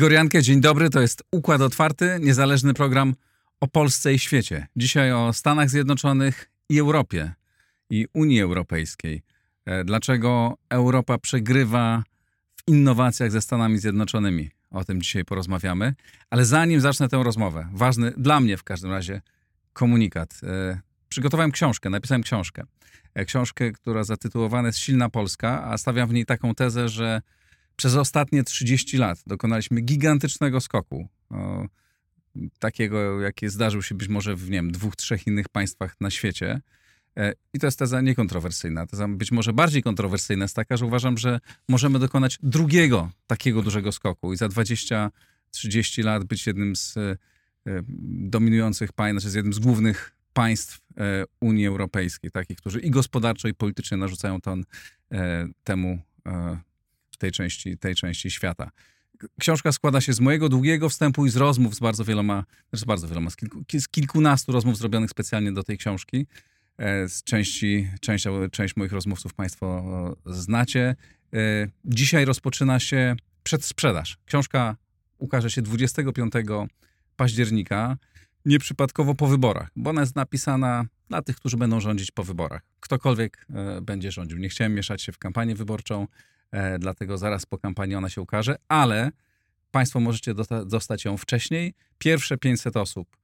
Igor Jankę, dzień dobry. To jest Układ Otwarty, niezależny program o Polsce i świecie. Dzisiaj o Stanach Zjednoczonych i Europie i Unii Europejskiej. E, dlaczego Europa przegrywa w innowacjach ze Stanami Zjednoczonymi? O tym dzisiaj porozmawiamy. Ale zanim zacznę tę rozmowę, ważny dla mnie w każdym razie komunikat. E, przygotowałem książkę, napisałem książkę. E, książkę, która zatytułowana jest Silna Polska, a stawiam w niej taką tezę, że przez ostatnie 30 lat dokonaliśmy gigantycznego skoku. O, takiego, jaki zdarzył się być może w nie wiem, dwóch, trzech innych państwach na świecie. E, I to jest teza niekontrowersyjna. Teza być może bardziej kontrowersyjna jest taka, że uważam, że możemy dokonać drugiego takiego dużego skoku i za 20-30 lat być jednym z e, dominujących państw, znaczy z jednym z głównych państw e, Unii Europejskiej, takich, którzy i gospodarczo, i politycznie narzucają ton temu tej części, tej części świata. Książka składa się z mojego długiego wstępu i z rozmów z bardzo wieloma, z bardzo wieloma, z, kilku, z kilkunastu rozmów zrobionych specjalnie do tej książki. E, z części, część, część moich rozmówców Państwo znacie. E, dzisiaj rozpoczyna się przedsprzedaż. Książka ukaże się 25 października, nieprzypadkowo po wyborach, bo ona jest napisana dla tych, którzy będą rządzić po wyborach. Ktokolwiek e, będzie rządził. Nie chciałem mieszać się w kampanię wyborczą. E, dlatego zaraz po kampanii ona się ukaże, ale Państwo możecie dostać ją wcześniej. Pierwsze 500 osób, e,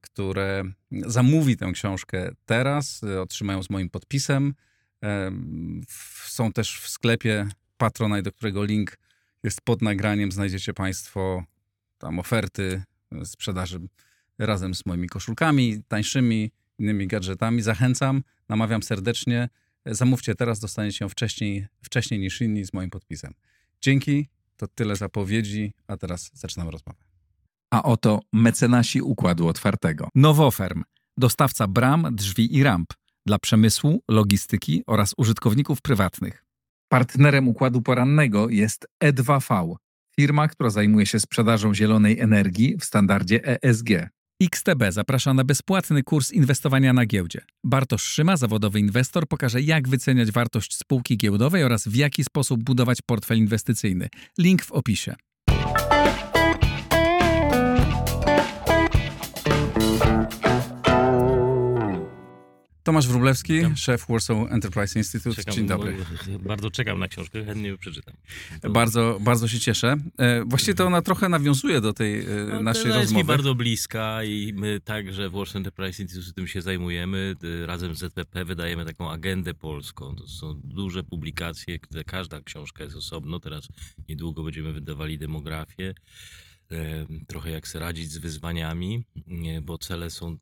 które zamówi tę książkę teraz, e, otrzymają z moim podpisem. Są też w sklepie Patronite, do którego link jest pod nagraniem. Znajdziecie Państwo tam oferty sprzedaży razem z moimi koszulkami, tańszymi, innymi gadżetami. Zachęcam, namawiam serdecznie. Zamówcie teraz, dostaniecie ją wcześniej, wcześniej niż inni z moim podpisem. Dzięki, to tyle zapowiedzi, a teraz zaczynamy rozmowę. A oto mecenasi Układu Otwartego. Nowoferm, dostawca bram, drzwi i ramp dla przemysłu, logistyki oraz użytkowników prywatnych. Partnerem Układu Porannego jest E2V, firma, która zajmuje się sprzedażą zielonej energii w standardzie ESG. XTB zaprasza na bezpłatny kurs inwestowania na giełdzie. Bartosz Szyma, zawodowy inwestor, pokaże jak wyceniać wartość spółki giełdowej oraz w jaki sposób budować portfel inwestycyjny. Link w opisie. Tomasz Wróblewski, Witam. szef Warsaw Enterprise Institute. Czekam, Dzień dobry. Bardzo czekam na książkę, chętnie ją przeczytam. To... Bardzo, bardzo się cieszę. E, właściwie to ona trochę nawiązuje do tej e, no, naszej rozmowy. jest mi bardzo bliska i my także w Warsaw Enterprise Institute tym się zajmujemy. E, razem z ZPP wydajemy taką agendę polską. To są duże publikacje, gdzie każda książka jest osobno. Teraz niedługo będziemy wydawali demografię trochę jak sobie radzić z wyzwaniami, bo cele są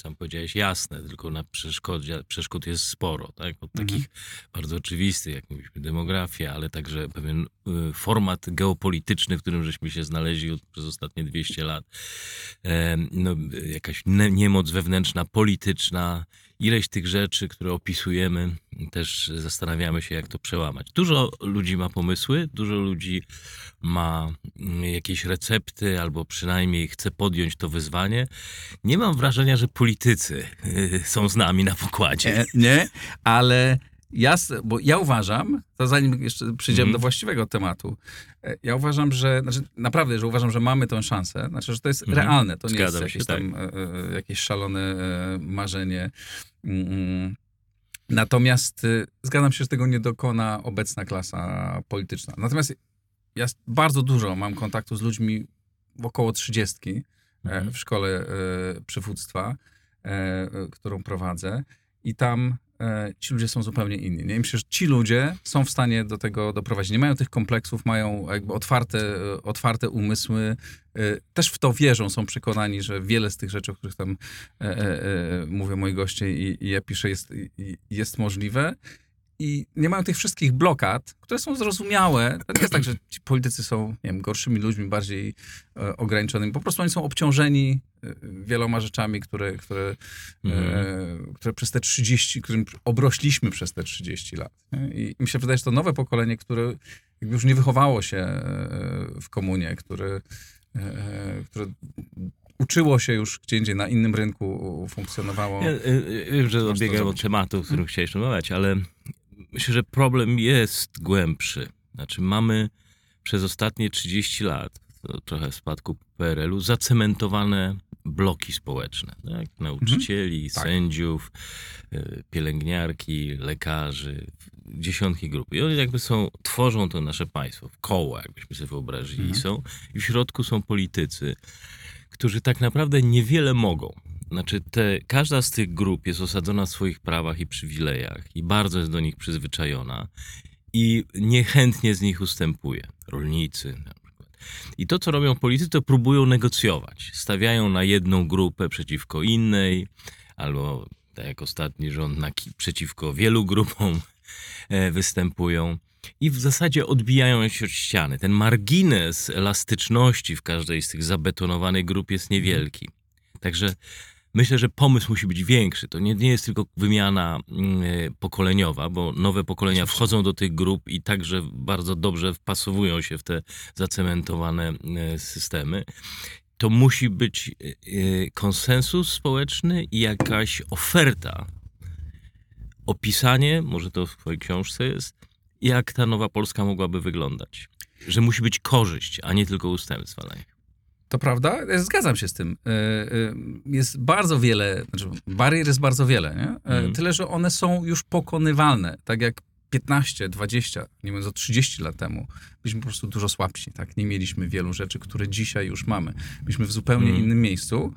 sam powiedziałeś, jasne, tylko na przeszkodzie, przeszkód jest sporo, tak? Od mhm. takich bardzo oczywistych, jak mówiliśmy, demografia, ale także pewien y, format geopolityczny, w którym żeśmy się znaleźli od, przez ostatnie 200 lat. E, no, jakaś niemoc wewnętrzna, polityczna, ileś tych rzeczy, które opisujemy, też zastanawiamy się, jak to przełamać. Dużo ludzi ma pomysły, dużo ludzi ma mm, jakieś recepty, albo przynajmniej chce podjąć to wyzwanie. Nie mam wrażenia, że politycy y, są z nami na pokładzie. Nie, nie ale Jasne, bo ja uważam, to zanim jeszcze przyjdziemy mm. do właściwego tematu, e, ja uważam, że, znaczy naprawdę, że uważam, że mamy tę szansę, znaczy, że to jest mm. realne, to nie Zgadzam jest jakieś się, tam, tak. e, e, jakieś szalone e, marzenie. Mm, mm. Natomiast e, zgadzam się, że tego nie dokona obecna klasa polityczna. Natomiast ja bardzo dużo mam kontaktu z ludźmi około trzydziestki mm. w szkole przywództwa, którą prowadzę i tam E, ci ludzie są zupełnie inni. Nie? I myślę, że ci ludzie są w stanie do tego doprowadzić. Nie mają tych kompleksów, mają jakby otwarte, otwarte umysły, e, też w to wierzą, są przekonani, że wiele z tych rzeczy, o których tam e, e, mówią moi goście i, i ja piszę, jest, jest możliwe. I nie mają tych wszystkich blokad, które są zrozumiałe. To nie jest tak, że ci politycy są nie wiem, gorszymi ludźmi, bardziej e, ograniczonymi. Po prostu oni są obciążeni e, wieloma rzeczami, które, które, Mhm. e, które przez te 30, którym obrośliśmy przez te 30 lat. nie? I mi się wydaje, że to nowe pokolenie, które jakby już nie wychowało się e, w komunie, które, e, które uczyło się już gdzie indziej na innym rynku funkcjonowało. Ja, y, wiem, że odbiegam od tematu, o którym chciałeś rozmawiać, ale myślę, że problem jest głębszy. Znaczy mamy przez ostatnie 30 lat, trochę w spadku PRL-u, zacementowane bloki społeczne. Tak? Nauczycieli, Tak. sędziów, y, pielęgniarki, lekarzy, dziesiątki grup. I oni jakby są, tworzą to nasze państwo w koło, jakbyśmy sobie wyobrazili. Mhm. Są, I w środku są politycy, którzy tak naprawdę niewiele mogą. Znaczy, te, każda z tych grup jest osadzona w swoich prawach i przywilejach i bardzo jest do nich przyzwyczajona i niechętnie z nich ustępuje. Rolnicy na przykład. I to, co robią politycy, to próbują negocjować. Stawiają na jedną grupę przeciwko innej, albo tak jak ostatni rząd, na, przeciwko wielu grupom e, występują. I w zasadzie odbijają się od ściany. Ten margines elastyczności w każdej z tych zabetonowanych grup jest niewielki. Także myślę, że pomysł musi być większy. To nie, nie jest tylko wymiana e, pokoleniowa, bo nowe pokolenia wchodzą do tych grup i także bardzo dobrze wpasowują się w te zacementowane e, systemy. To musi być e, konsensus społeczny i jakaś oferta. Opisanie, może to w twojej książce jest, jak ta nowa Polska mogłaby wyglądać. Że musi być korzyść, a nie tylko ustępstwa. To prawda, Ja zgadzam się z tym. E, e, Jest bardzo wiele, znaczy barier jest bardzo wiele, nie? E, Mhm. tyle że one są już pokonywalne. Tak jak 15, 20, nie mówiąc o 30 lat temu, byliśmy po prostu dużo słabsi. Tak? Nie mieliśmy wielu rzeczy, które dzisiaj już mamy. Byliśmy w zupełnie Mhm. innym miejscu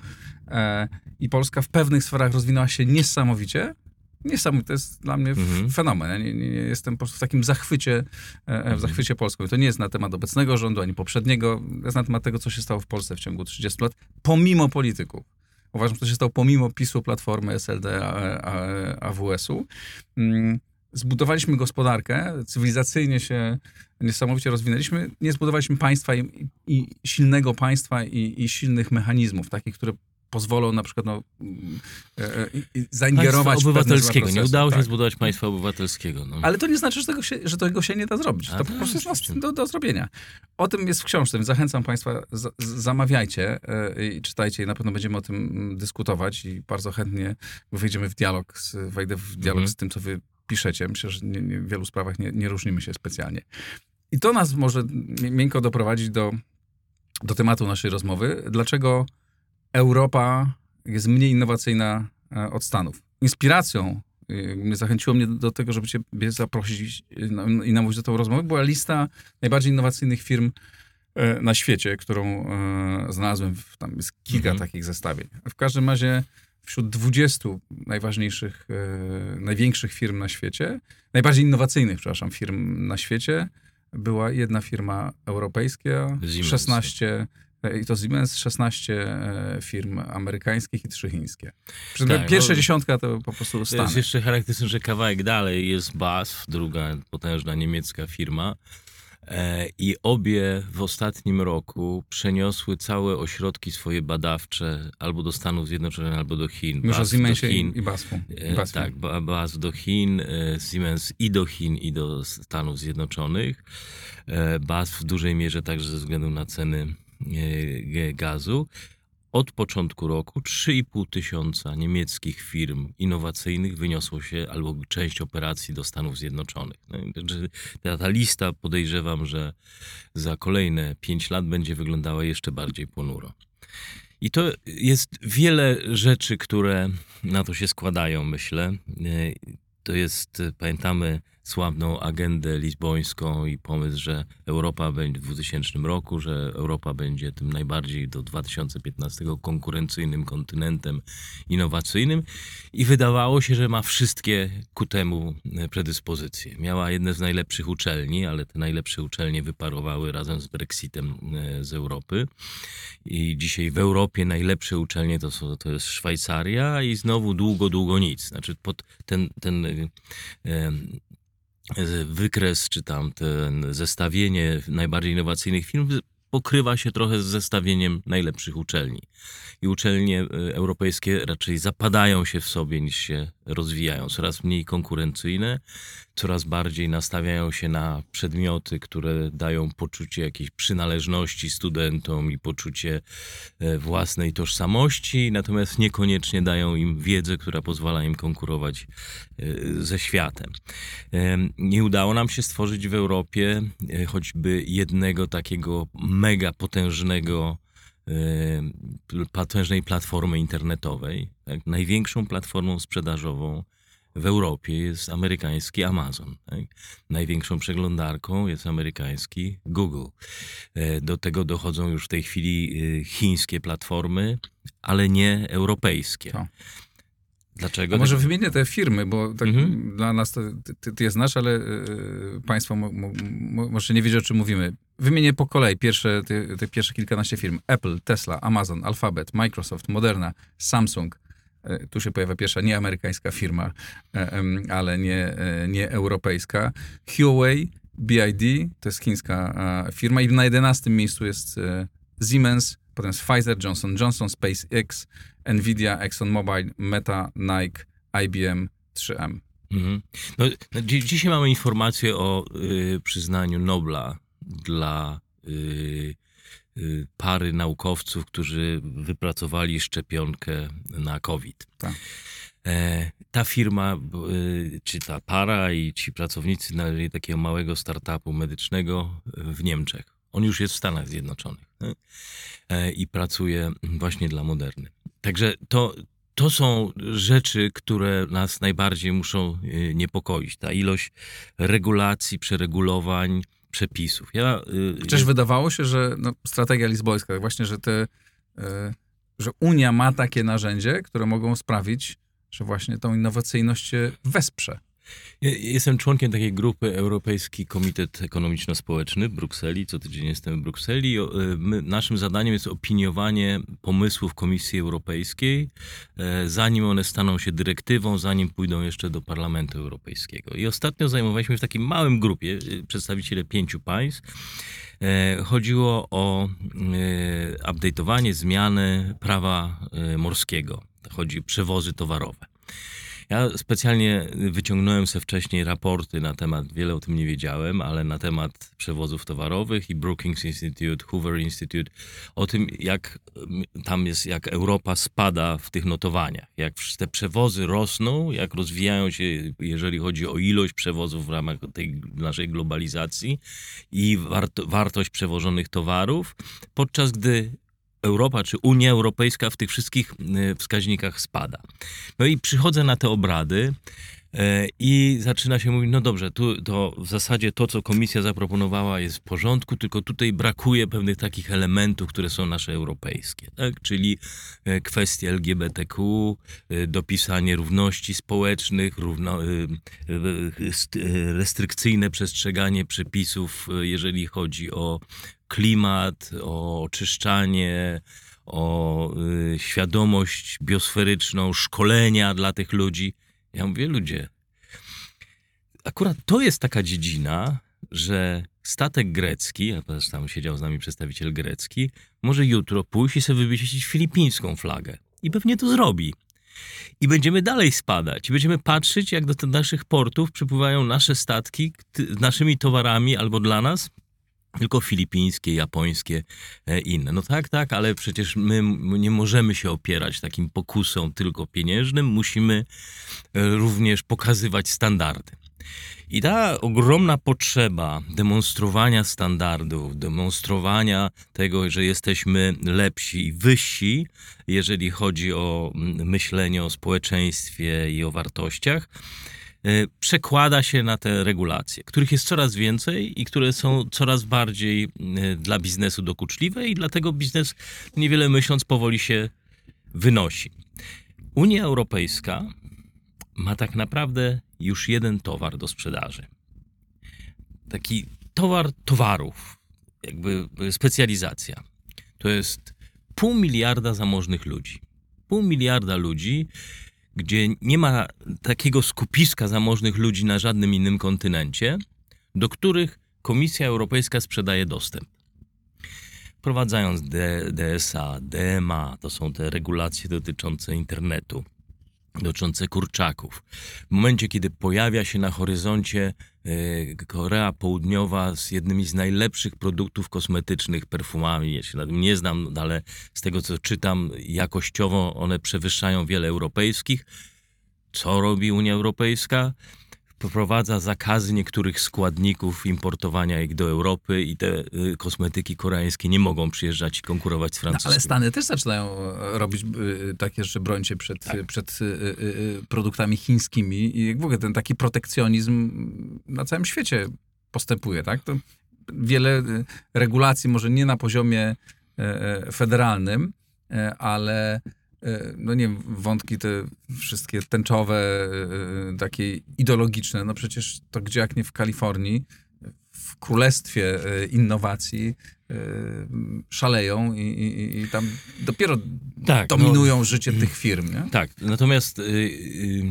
e, i Polska w pewnych sferach rozwinęła się niesamowicie. Niesamowite, to jest dla mnie Mhm. fenomen. Ja nie, nie, jestem po prostu w takim zachwycie, e, w zachwycie Polską. I to nie jest na temat obecnego rządu, ani poprzedniego, jest na temat tego, co się stało w Polsce w ciągu 30 lat, pomimo polityków. Uważam, że to się stało pomimo PiSu, Platformy, SLD, AWS-u. Mm, Zbudowaliśmy gospodarkę, cywilizacyjnie się niesamowicie rozwinęliśmy. Nie zbudowaliśmy państwa i, i silnego państwa i, i silnych mechanizmów, takich, które pozwolą na przykład no, mm, e, e, zaingerować Państwa obywatelskiego. Nie udało się tak. zbudować państwa obywatelskiego. No. Ale to nie znaczy, że tego się, że tego się nie da zrobić. A To tak, po prostu jest do, do zrobienia. O tym jest w książce, więc zachęcam Państwa, zamawiajcie e, i czytajcie i na pewno będziemy o tym mm, dyskutować i bardzo chętnie wejdziemy w dialog, z, wejdę w dialog Mhm. z tym, co Wy piszecie. Myślę, że nie, nie, w wielu sprawach nie, nie różnimy się specjalnie. I to nas może mi- miękko doprowadzić do, do tematu naszej rozmowy. Dlaczego Europa jest mniej innowacyjna e, od Stanów? Inspiracją mnie zachęciło mnie do tego, żeby ciebie zaprosić na- i namówić do tą rozmowę, była lista najbardziej innowacyjnych firm e, na świecie, którą e, znalazłem. W, tam jest kilka Mhm. takich zestawień. W każdym razie wśród 20 najważniejszych, e, największych firm na świecie, najbardziej innowacyjnych, przepraszam, firm na świecie, była jedna firma europejska, Siemens. 16 e, i to Siemens, 16 e, firm amerykańskich i 3 chińskie. Tak, Pierwsza no- dziesiątka to po prostu To jest Stany. jeszcze charakterystyczne, że kawałek dalej jest BASF, druga potężna niemiecka firma. E, I obie w ostatnim roku przeniosły całe ośrodki swoje badawcze albo do Stanów Zjednoczonych, albo do Chin. Mówisz o BASF do Siemensie Chin. i, BASF-u. E. Tak, Ba- BASF do Chin, Siemens i do Chin, i do Stanów Zjednoczonych. BASF w dużej mierze także ze względu na ceny gazu. Od początku roku 3,5 tysiąca niemieckich firm innowacyjnych wyniosło się albo część operacji do Stanów Zjednoczonych. No, także ta, ta lista podejrzewam, że za kolejne 5 lat będzie wyglądała jeszcze bardziej ponuro. I to jest wiele rzeczy, które na to się składają, myślę. E, To jest, e, pamiętamy sławną agendę lizbońską i pomysł, że Europa będzie w 2000 roku, że Europa będzie tym najbardziej do 2015 konkurencyjnym kontynentem innowacyjnym i wydawało się, że ma wszystkie ku temu e, predyspozycje. Miała jedne z najlepszych uczelni, ale te najlepsze uczelnie wyparowały razem z Brexitem e, z Europy. I dzisiaj w Europie najlepsze uczelnie to, są, to jest Szwajcaria i znowu długo, długo nic. Znaczy pod ten, ten em, wykres, czy tam ten zestawienie najbardziej innowacyjnych firm pokrywa się trochę z zestawieniem najlepszych uczelni. I uczelnie e, europejskie raczej zapadają się w sobie niż się rozwijają. Coraz mniej konkurencyjne, coraz bardziej nastawiają się na przedmioty, które dają poczucie jakiejś przynależności studentom i poczucie e, własnej tożsamości, natomiast niekoniecznie dają im wiedzę, która pozwala im konkurować e, ze światem. Nie udało nam się stworzyć w Europie choćby jednego takiego mega potężnego potężnej platformy internetowej. Tak? Największą platformą sprzedażową w Europie jest amerykański Amazon. Tak? Największą przeglądarką jest amerykański Google. E, do tego dochodzą już w tej chwili y, chińskie platformy, ale nie europejskie. To. Dlaczego? A może wymienię te firmy, bo tak mhm. dla nas to, ty, ty je znasz, ale y, państwo mo, mo, może nie wiecie, o czym mówimy. Wymienię po kolei pierwsze, te, te, pierwsze kilkanaście firm. Apple, Tesla, Amazon, Alphabet, Microsoft, Moderna, Samsung. Y, tu się pojawia pierwsza nieamerykańska firma, y, ale nie, nie europejska. Huawei, BID, to jest chińska firma i na jedenastym miejscu jest Siemens, potem jest Pfizer, Johnson Johnson, SpaceX, Nvidia, ExxonMobil, Meta, Nike, IBM, 3M. Mhm. No, no, dzisiaj mamy informację o y, przyznaniu Nobla dla y, pary naukowców, którzy wypracowali szczepionkę na COVID. Tak. E, ta firma, y, czy ta para i ci pracownicy należeli takiego małego startupu medycznego w Niemczech. On już jest w Stanach Zjednoczonych e, i pracuje właśnie dla Moderny. Także to, to są rzeczy, które nas najbardziej muszą e, niepokoić. Ta ilość regulacji, przeregulowań, przepisów. Ja, Chociaż wydawało się, że no, strategia lizbońska, właśnie, że, te, e, że Unia ma takie narzędzie, które mogą sprawić, że właśnie tą innowacyjność się wesprze. Jestem członkiem takiej grupy Europejski Komitet Ekonomiczno-Społeczny w Brukseli. Co tydzień jestem w Brukseli. E, my, naszym zadaniem jest opiniowanie pomysłów Komisji Europejskiej, e, zanim one staną się dyrektywą, zanim pójdą jeszcze do Parlamentu Europejskiego. I ostatnio zajmowaliśmy w takim małym grupie, e, przedstawiciele pięciu państw. Chodziło o update'owanie, zmiany prawa morskiego. Chodzi o przewozy towarowe. Ja specjalnie wyciągnąłem sobie wcześniej raporty na temat, wiele o tym nie wiedziałem, ale na temat przewozów towarowych i Brookings Institute, Hoover Institute, o tym jak tam jest, jak Europa spada w tych notowaniach, jak te przewozy rosną, jak rozwijają się, jeżeli chodzi o ilość przewozów w ramach tej naszej globalizacji i wartość przewożonych towarów, podczas gdy Europa czy Unia Europejska w tych wszystkich e, wskaźnikach spada. No i przychodzę na te obrady e, i zaczyna się mówić, no dobrze, tu to w zasadzie to, co komisja zaproponowała jest w porządku, tylko tutaj brakuje pewnych takich elementów, które są nasze europejskie, tak? czyli e, kwestie LGBTQ, dopisanie równości społecznych, równo, restrykcyjne przestrzeganie przepisów, jeżeli chodzi o klimat, o oczyszczanie, o y, świadomość biosferyczną, szkolenia dla tych ludzi. Ja mówię, ludzie, akurat to jest taka dziedzina, że statek grecki, a teraz tam siedział z nami przedstawiciel grecki, może jutro pójść i sobie wywiesić filipińską flagę. I pewnie to zrobi. I będziemy dalej spadać. I będziemy patrzeć, jak do naszych portów przypływają nasze statki z naszymi towarami albo dla nas, tylko filipińskie, japońskie, e, inne. No tak, tak, ale przecież my nie możemy się opierać takim pokusą tylko pieniężnym, musimy e, również pokazywać standardy. I ta ogromna potrzeba demonstrowania standardów, demonstrowania tego, że jesteśmy lepsi i wyżsi, jeżeli chodzi o myślenie o społeczeństwie i o wartościach, przekłada się na te regulacje, których jest coraz więcej i które są coraz bardziej e, dla biznesu dokuczliwe i dlatego biznes, niewiele myśląc, powoli się wynosi. Unia Europejska ma tak naprawdę już jeden towar do sprzedaży. Taki towar towarów, jakby specjalizacja. To jest pół miliarda zamożnych ludzi. Pół miliarda ludzi, gdzie nie ma takiego skupiska zamożnych ludzi na żadnym innym kontynencie, do których Komisja Europejska sprzedaje dostęp. Wprowadzając DSA, DMA, to są te regulacje dotyczące internetu, dotyczące kurczaków. W momencie, kiedy pojawia się na horyzoncie e, Korea Południowa z jednymi z najlepszych produktów kosmetycznych, perfumami, ja się tym nie znam, ale z tego co czytam, jakościowo one przewyższają wiele europejskich. Co robi Unia Europejska? Wprowadza zakazy niektórych składników importowania ich do Europy i te y, kosmetyki koreańskie nie mogą przyjeżdżać i konkurować z No, francuskimi. ale Stany też zaczynają e, robić y, takie rzeczy, brońcie przed, Tak. przed y, y, y, produktami chińskimi i jak w ogóle ten taki protekcjonizm na całym świecie postępuje, tak? To wiele y, regulacji, może nie na poziomie e, e, federalnym, ale no nie wiem, wątki te wszystkie tęczowe, e, e, takie ideologiczne, no przecież to gdzie jak nie w Kalifornii, w królestwie e, innowacji e, szaleją i, i, i tam dopiero Tak, no- dominują życie tych firm, nie? Tak, natomiast y, y,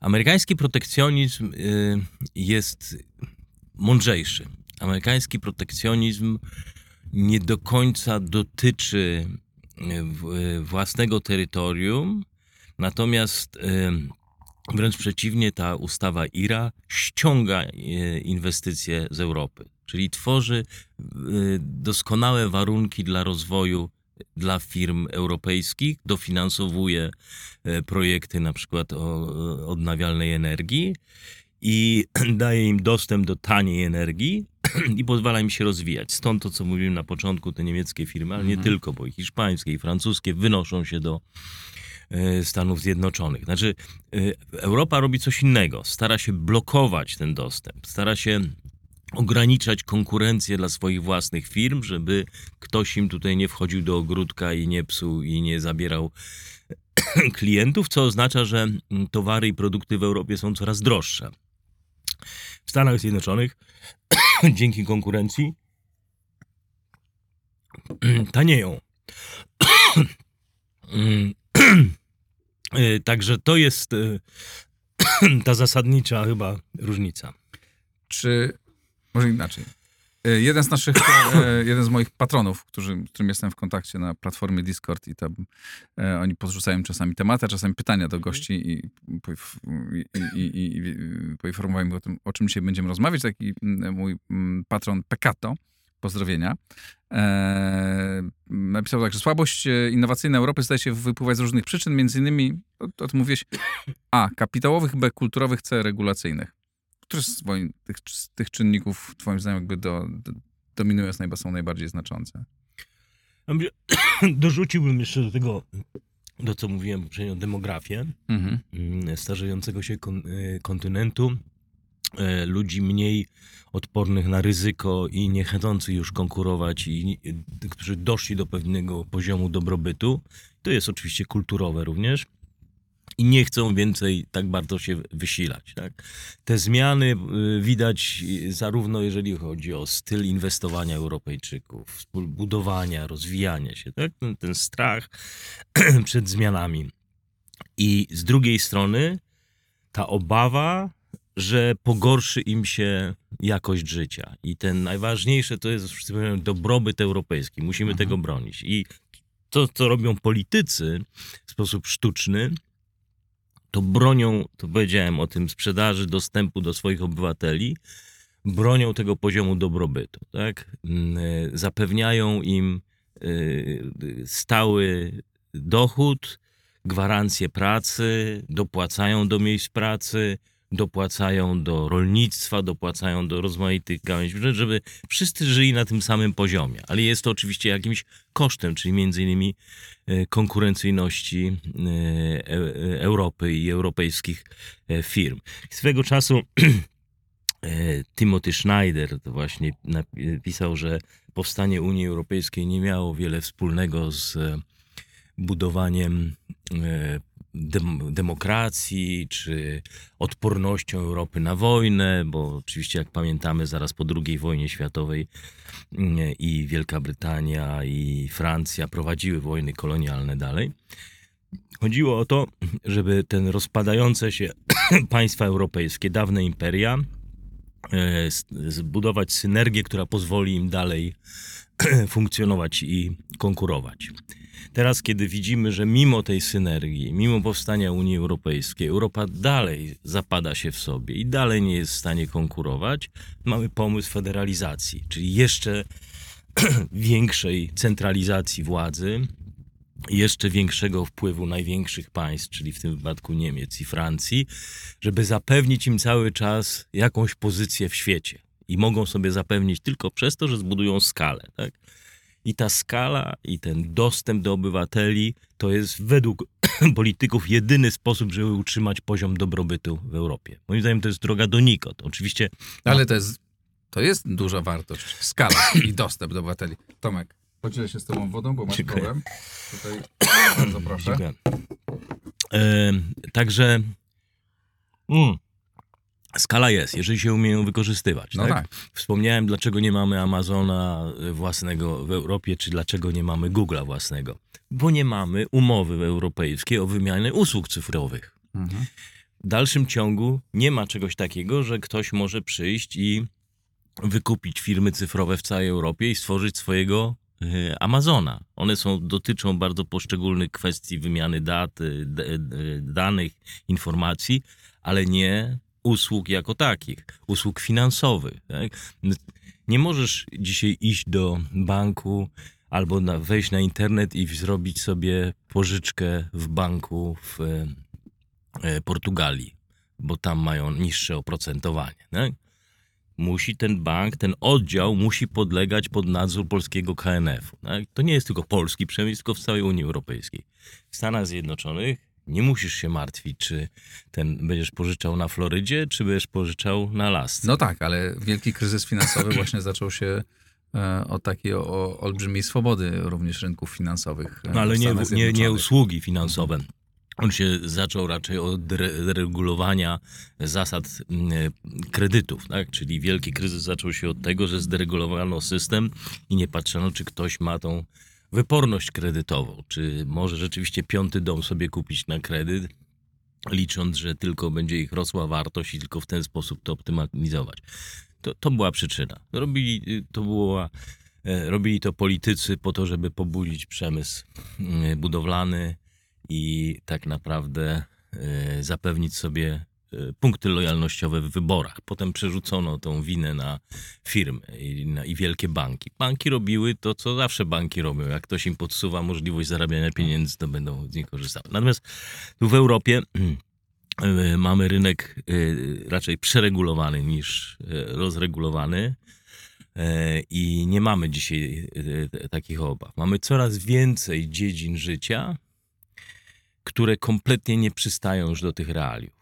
amerykański protekcjonizm y, jest mądrzejszy. Amerykański protekcjonizm nie do końca dotyczy własnego terytorium, natomiast y, wręcz przeciwnie, ta ustawa IRA ściąga y, inwestycje z Europy, czyli tworzy doskonałe warunki dla rozwoju dla firm europejskich, dofinansowuje e, projekty na przykład o odnawialnej energii i daje im dostęp do taniej energii i pozwala im się rozwijać. Stąd to, co mówiłem na początku, te niemieckie firmy, ale nie Mhm. tylko, bo i hiszpańskie, i francuskie wynoszą się do e, Stanów Zjednoczonych. Znaczy, e, Europa robi coś innego. Stara się blokować ten dostęp, stara się ograniczać konkurencję dla swoich własnych firm, żeby ktoś im tutaj nie wchodził do ogródka i nie psuł i nie zabierał klientów, co oznacza, że towary i produkty w Europie są coraz droższe. W Stanach Zjednoczonych dzięki konkurencji tanieją. Y, Także to jest y, ta zasadnicza chyba różnica. Czy, może inaczej, jeden z naszych, e, jeden z moich patronów, którzy, z którym jestem w kontakcie na platformie Discord i tam e, oni podrzucają czasami tematy, a czasami pytania do gości i, poinf- i, i, i, i poinformowałem o tym, o czym dzisiaj będziemy rozmawiać. Taki mm, mój mm, patron Pekato, pozdrowienia, e, napisał tak, że słabość e, innowacyjna Europy zdaje się wypływać z różnych przyczyn, między innymi, o, o tym mówiłeś, a, kapitałowych, b, kulturowych, c, regulacyjnych. Które z twoim, tych, z tych czynników, twoim zdaniem, jakby do, do, dominują, jest najba- są najbardziej znaczące? Dorzuciłbym jeszcze do tego, do co mówiłem poprzednio, demografię Mhm. mm, starzejącego się kon, e, kontynentu, e, ludzi mniej odpornych na ryzyko i niechcących już konkurować, i którzy doszli do pewnego poziomu dobrobytu. To jest oczywiście kulturowe również. I nie chcą więcej tak bardzo się wysilać. Tak? Te zmiany y, widać y, zarówno jeżeli chodzi o styl inwestowania Europejczyków, budowania, rozwijania się, tak? ten, ten strach przed zmianami. I z drugiej strony ta obawa, że pogorszy im się jakość życia. I ten najważniejsze to jest, wszyscy mówią, dobrobyt europejski. Musimy Mhm. tego bronić. I to, co robią politycy w sposób sztuczny, to bronią, to powiedziałem o tym, sprzedaży dostępu do swoich obywateli, bronią tego poziomu dobrobytu. Tak? Mm, e, Zapewniają im e, stały dochód, gwarancję pracy, dopłacają do miejsc pracy, dopłacają do rolnictwa, dopłacają do rozmaitych gałęzi, że- żeby wszyscy żyli na tym samym poziomie. Ale jest to oczywiście jakimś kosztem, czyli między innymi e, konkurencyjności e, e, Europy i europejskich firm. Swego czasu Timothy Schneider właśnie napisał, że powstanie Unii Europejskiej nie miało wiele wspólnego z budowaniem dem, demokracji czy odpornością Europy na wojnę, bo oczywiście jak pamiętamy zaraz po II wojnie światowej mm, i Wielka Brytania i Francja prowadziły wojny kolonialne dalej. Chodziło o to, żeby ten rozpadające się państwa europejskie, dawne imperia, e, zbudować synergię, która pozwoli im dalej funkcjonować i konkurować. Teraz, kiedy widzimy, że mimo tej synergii, mimo powstania Unii Europejskiej, Europa dalej zapada się w sobie i dalej nie jest w stanie konkurować, mamy pomysł federalizacji, czyli jeszcze większej centralizacji władzy, jeszcze większego wpływu największych państw, czyli w tym wypadku Niemiec i Francji, żeby zapewnić im cały czas jakąś pozycję w świecie. I mogą sobie zapewnić tylko przez to, że zbudują skalę. Tak? I ta skala i ten dostęp do obywateli to jest według polityków jedyny sposób, żeby utrzymać poziom dobrobytu w Europie. Moim zdaniem to jest droga donikąd. Oczywiście Ale to jest, to jest duża wartość. Skala i dostęp do obywateli. Tomek, podzielę się z tobą wodą, bo masz Dziękuję. problem. Tutaj bardzo proszę. Dziękuję. E, także mm, skala jest, jeżeli się umieją wykorzystywać. No tak? tak. Wspomniałem, dlaczego nie mamy Amazona własnego w Europie, czy dlaczego nie mamy Google'a własnego. Bo nie mamy umowy europejskiej o wymianie usług cyfrowych. Mhm. W dalszym ciągu nie ma czegoś takiego, że ktoś może przyjść i wykupić firmy cyfrowe w całej Europie i stworzyć swojego e, Amazona. One są, dotyczą bardzo poszczególnych kwestii wymiany dat, e, e, danych, informacji, ale nie usług jako takich, usług finansowych. Tak? Nie możesz dzisiaj iść do banku albo na, wejść na internet i zrobić sobie pożyczkę w banku w e, Portugalii, bo tam mają niższe oprocentowanie. Tak? Musi ten bank, ten oddział musi podlegać pod nadzór polskiego KNF-u. Tak? To nie jest tylko polski przemysł, tylko w całej Unii Europejskiej. W Stanach Zjednoczonych nie musisz się martwić, czy ten będziesz pożyczał na Florydzie, czy będziesz pożyczał na Alasce. No tak, ale wielki kryzys finansowy właśnie zaczął się e, od takiej o, o olbrzymiej swobody również rynków finansowych. e, No ale nie, nie, nie usługi finansowe. On się zaczął raczej od dere- deregulowania zasad mm, kredytów, tak? czyli wielki kryzys zaczął się od tego, że zderegulowano system i nie patrzono, czy ktoś ma tą wyporność kredytową, czy może rzeczywiście piąty dom sobie kupić na kredyt, licząc, że tylko będzie ich rosła wartość i tylko w ten sposób to optymalizować. To, to była przyczyna. Robili to, była, e, robili to politycy po to, żeby pobudzić przemysł mm, budowlany i tak naprawdę e, zapewnić sobie punkty lojalnościowe w wyborach. Potem przerzucono tą winę na firmy i, na, i wielkie banki. Banki robiły to, co zawsze banki robią. Jak ktoś im podsuwa możliwość zarabiania pieniędzy, to będą z niej korzystały. Natomiast tu w Europie e, mamy rynek e, raczej przeregulowany niż rozregulowany. I nie mamy dzisiaj takich obaw. Mamy coraz więcej dziedzin życia, które kompletnie nie przystają już do tych realiów.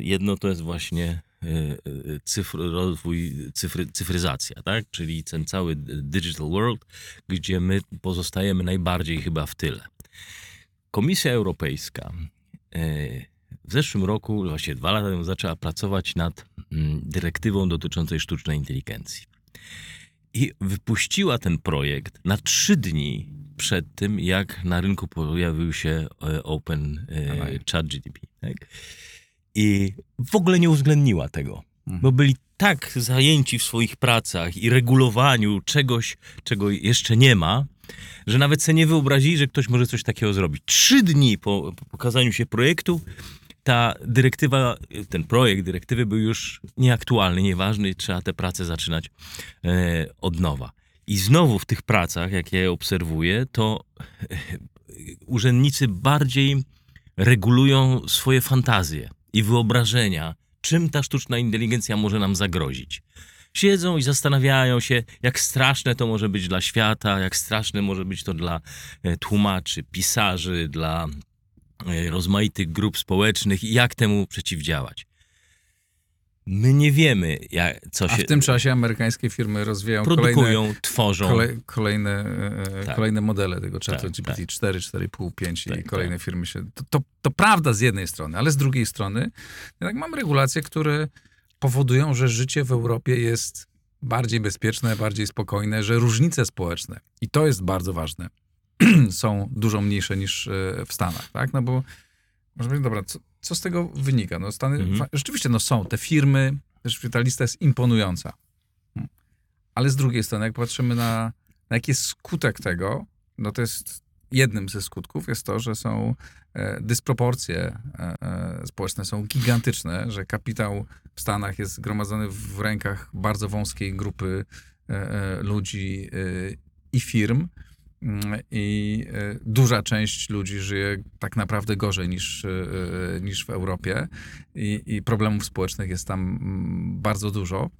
Jedno to jest właśnie e, e, cyfr, rozwój, cyfry, cyfryzacja, tak? czyli ten cały digital world, gdzie my pozostajemy najbardziej chyba w tyle. Komisja Europejska e, w zeszłym roku, właściwie dwa lata temu, zaczęła pracować nad mm, dyrektywą dotyczącej sztucznej inteligencji. I wypuściła ten projekt na trzy dni przed tym, jak na rynku pojawił się Open Dawaj. ChatGPT. Tak? I w ogóle nie uwzględniła tego, Mhm. bo byli tak zajęci w swoich pracach i regulowaniu czegoś, czego jeszcze nie ma, że nawet sobie nie wyobrazili, że ktoś może coś takiego zrobić. Trzy dni po, po pokazaniu się projektu ta dyrektywa, ten projekt dyrektywy był już nieaktualny, nieważny, trzeba te prace zaczynać e, od nowa. I znowu w tych pracach, jak ja je obserwuję, to e, urzędnicy bardziej regulują swoje fantazje i wyobrażenia, czym ta sztuczna inteligencja może nam zagrozić. Siedzą i zastanawiają się, jak straszne to może być dla świata, jak straszne może być to dla e, tłumaczy, pisarzy, dla e, rozmaitych grup społecznych i jak temu przeciwdziałać. My nie wiemy, jak, co A się w tym czasie amerykańskie firmy rozwijają kolejne, produkują, tworzą. kolej, kolejne, e, Tak. kolejne modele tego czatu Tak, GPT tak. 4, 4,5, 5 i Tak, kolejne tak. firmy się... To, to, to prawda z jednej strony, ale z drugiej strony jednak mamy regulacje, które powodują, że życie w Europie jest bardziej bezpieczne, bardziej spokojne, że różnice społeczne, i to jest bardzo ważne, są dużo mniejsze niż e, w Stanach, tak? No bo może powiedzieć, dobra, co, co z tego wynika? No Stany, Mhm. rzeczywiście, no są te firmy, też ta lista jest imponująca. Hmm. Ale z drugiej strony, jak patrzymy na, na jaki jest skutek tego, no to jest jednym ze skutków jest to, że są e, dysproporcje e, e, społeczne, są gigantyczne, że kapitał w Stanach jest zgromadzony w rękach bardzo wąskiej grupy e, e, ludzi e, i firm. Mm, I e, duża część ludzi żyje tak naprawdę gorzej niż, e, niż w Europie i, i problemów społecznych jest tam mm, bardzo dużo.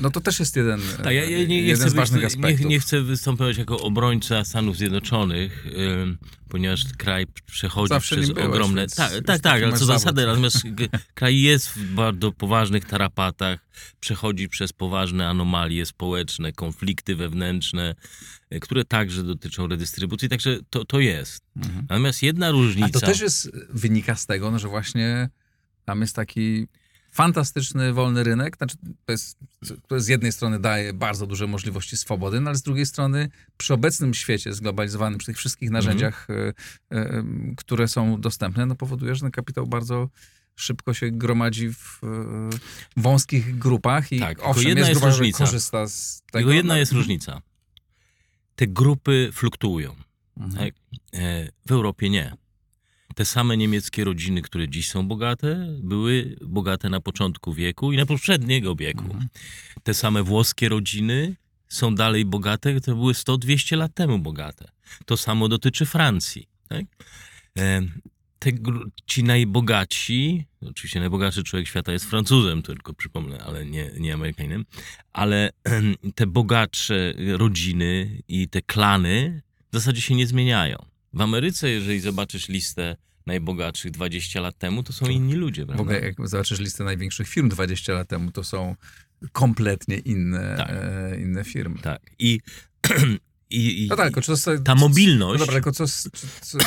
No to też jest jeden, Tak, ja, ja nie, jeden z ważnych być, nie, aspektów. nie chcę występować jako obrońca Stanów Zjednoczonych, ym, ponieważ kraj przechodzi Zawsze przez byłeś, ogromne... Tak, tak, taki tak, ale co zasady, natomiast kraj jest w bardzo poważnych tarapatach, przechodzi przez poważne anomalie społeczne, konflikty wewnętrzne, y, które także dotyczą redystrybucji, także to, to jest. Mhm. Natomiast jedna różnica... A to też jest, wynika z tego, no, że właśnie tam jest taki fantastyczny wolny rynek. Znaczy, to, jest, z jednej strony daje bardzo duże możliwości swobody, no ale z drugiej strony przy obecnym świecie zglobalizowanym, przy tych wszystkich narzędziach, e, e, które są dostępne, no powoduje, że ten kapitał bardzo szybko się gromadzi w e, wąskich grupach i Tak, owszem, jedna jest, grupa, różnica. korzysta z tego. Tylko jedna no- jest różnica. Te grupy fluktuują. Mhm. W Europie nie. Te same niemieckie rodziny, które dziś są bogate, były bogate na początku wieku i na poprzedniego wieku. Mhm. Te same włoskie rodziny są dalej bogate, które były 100-200 lat temu bogate. To samo dotyczy Francji. Tak? E, Te, ci najbogatsi, oczywiście najbogatszy człowiek świata jest Francuzem, tylko przypomnę, ale nie, nie Amerykaninem, ale te bogatsze rodziny i te klany w zasadzie się nie zmieniają. W Ameryce, jeżeli zobaczysz listę najbogatszych 20 lat temu, to są inni ludzie, W prawda? ogóle jak zobaczysz listę największych firm 20 lat temu, to są kompletnie inne, Tak. e, inne firmy. Tak. I, i, i No tak, tylko co- ta co- mobilność... No dobra, tylko co, czy, co,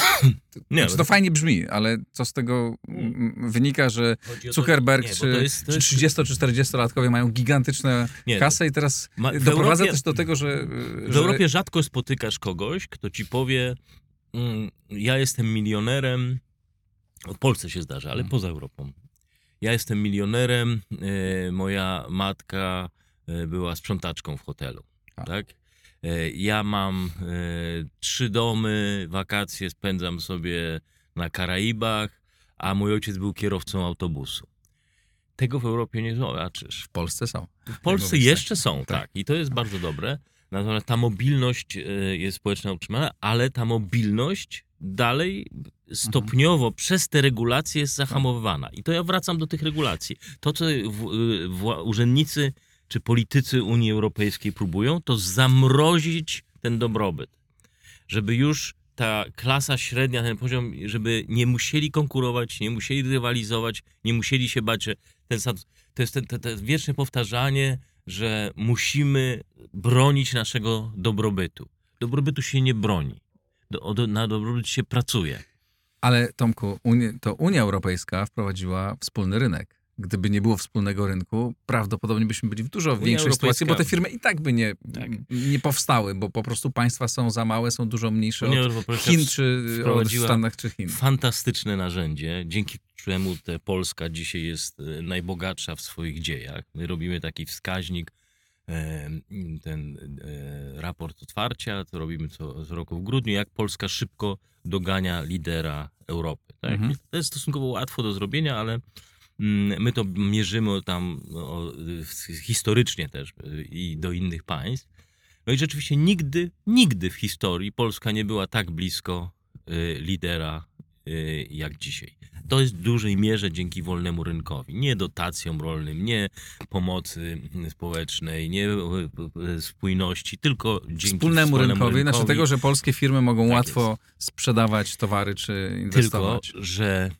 nie, znaczy to fajnie brzmi, ale co z tego mm, wynika, że to- Zuckerberg nie, czy, to jest- to czy jest- 30 czy 40-latkowie mają gigantyczne nie, kasy i teraz Ma- w doprowadza Europie- też do tego, że... W Europie rzadko spotykasz kogoś, kto ci powie, mm, ja jestem milionerem, w Polsce się zdarza, ale Mhm. poza Europą. Ja jestem milionerem, e, moja matka e, była sprzątaczką w hotelu, Tak. tak? E, ja mam trzy domy, wakacje spędzam sobie na Karaibach, a mój ojciec był kierowcą autobusu. Tego w Europie nie zobaczysz. W Polsce są. W Polsce jeszcze są, Tak. tak. I to jest bardzo dobre. Natomiast ta mobilność jest społecznie utrzymana, ale ta mobilność dalej stopniowo przez te regulacje jest zahamowywana. I to ja wracam do tych regulacji. To, co w, w, urzędnicy czy politycy Unii Europejskiej próbują, to zamrozić ten dobrobyt. Żeby już ta klasa średnia, ten poziom, żeby nie musieli konkurować, nie musieli rywalizować, nie musieli się bać, że ten status, to jest te wieczne powtarzanie, że musimy bronić naszego dobrobytu. Dobrobytu się nie broni. Do, do, na dobrobyt się pracuje. Ale Tomku, to Unia Europejska wprowadziła wspólny rynek. Gdyby nie było wspólnego rynku, prawdopodobnie byśmy byli w dużo Unia większej sytuacji, bo te Europejska- firmy i tak by nie, Tak. nie powstały, bo po prostu państwa są za małe, są dużo mniejsze Unia od Europejska Chin czy od Stanach czy Chin. fantastyczne narzędzie, dzięki któremu te Polska dzisiaj jest e, najbogatsza w swoich dziejach. My robimy taki wskaźnik, e, ten e, raport otwarcia, to robimy co, co roku w grudniu, jak Polska szybko dogania lidera Europy. Tak? Mhm. To jest stosunkowo łatwo do zrobienia, ale mm, my to mierzymy tam o, w- historycznie też i do innych państw. No i rzeczywiście nigdy, nigdy w historii Polska nie była tak blisko y, lidera jak dzisiaj. To jest w dużej mierze dzięki wolnemu rynkowi. Nie dotacjom rolnym, nie pomocy mm, społecznej, nie y, y, spójności, tylko dzięki Wspólnemu rynkowi, znaczy tego, że polskie firmy mogą Tak łatwo sprzedawać towary czy Tylko, inwestować. że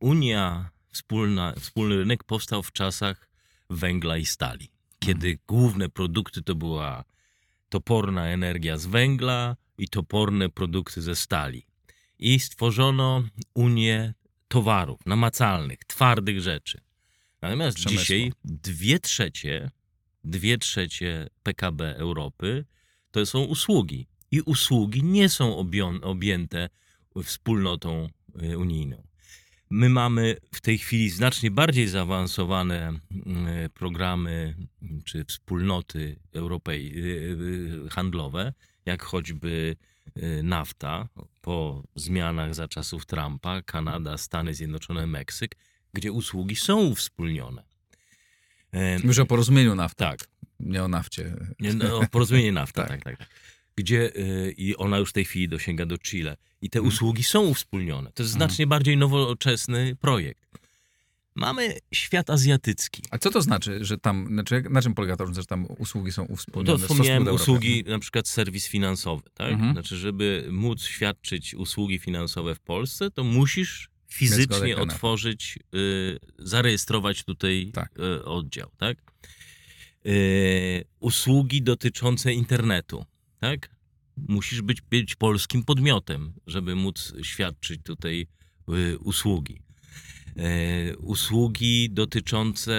Unia wspólna, wspólny rynek powstał w czasach węgla i stali. Kiedy główne produkty to była toporna energia z węgla i toporne produkty ze stali. I stworzono Unię towarów namacalnych, twardych rzeczy. Natomiast dzisiaj dwie trzecie, dwie trzecie PKB Europy to są usługi. i usługi nie są objęte wspólnotą y, unijną. My mamy w tej chwili znacznie bardziej zaawansowane y, programy czy wspólnoty europej, y, handlowe, jak choćby NAFTA po zmianach za czasów Trumpa, Kanada, Stany Zjednoczone, Meksyk, gdzie usługi są uwspólnione. E, Mówisz o porozumieniu nafta, tak, nie o nafcie. nie, no, porozumienie NAFTA, Tak. tak, tak. tak. Gdzie y, i ona już w tej chwili dosięga do Chile. I te Mhm. usługi są uwspólnione. To jest Mhm. znacznie bardziej nowoczesny projekt. Mamy świat azjatycki. A co to znaczy, że tam, znaczy, na czym polega to, że tam usługi są To uwspólnione? stosunku wspomniałem usługi, na przykład serwis finansowy, tak? Mhm. Znaczy, żeby móc świadczyć usługi finansowe w Polsce, to musisz fizycznie otworzyć, y, zarejestrować tutaj Tak. y, oddział, tak? Y, usługi dotyczące internetu, tak? Musisz być, być polskim podmiotem, żeby móc świadczyć tutaj y, usługi. E, usługi dotyczące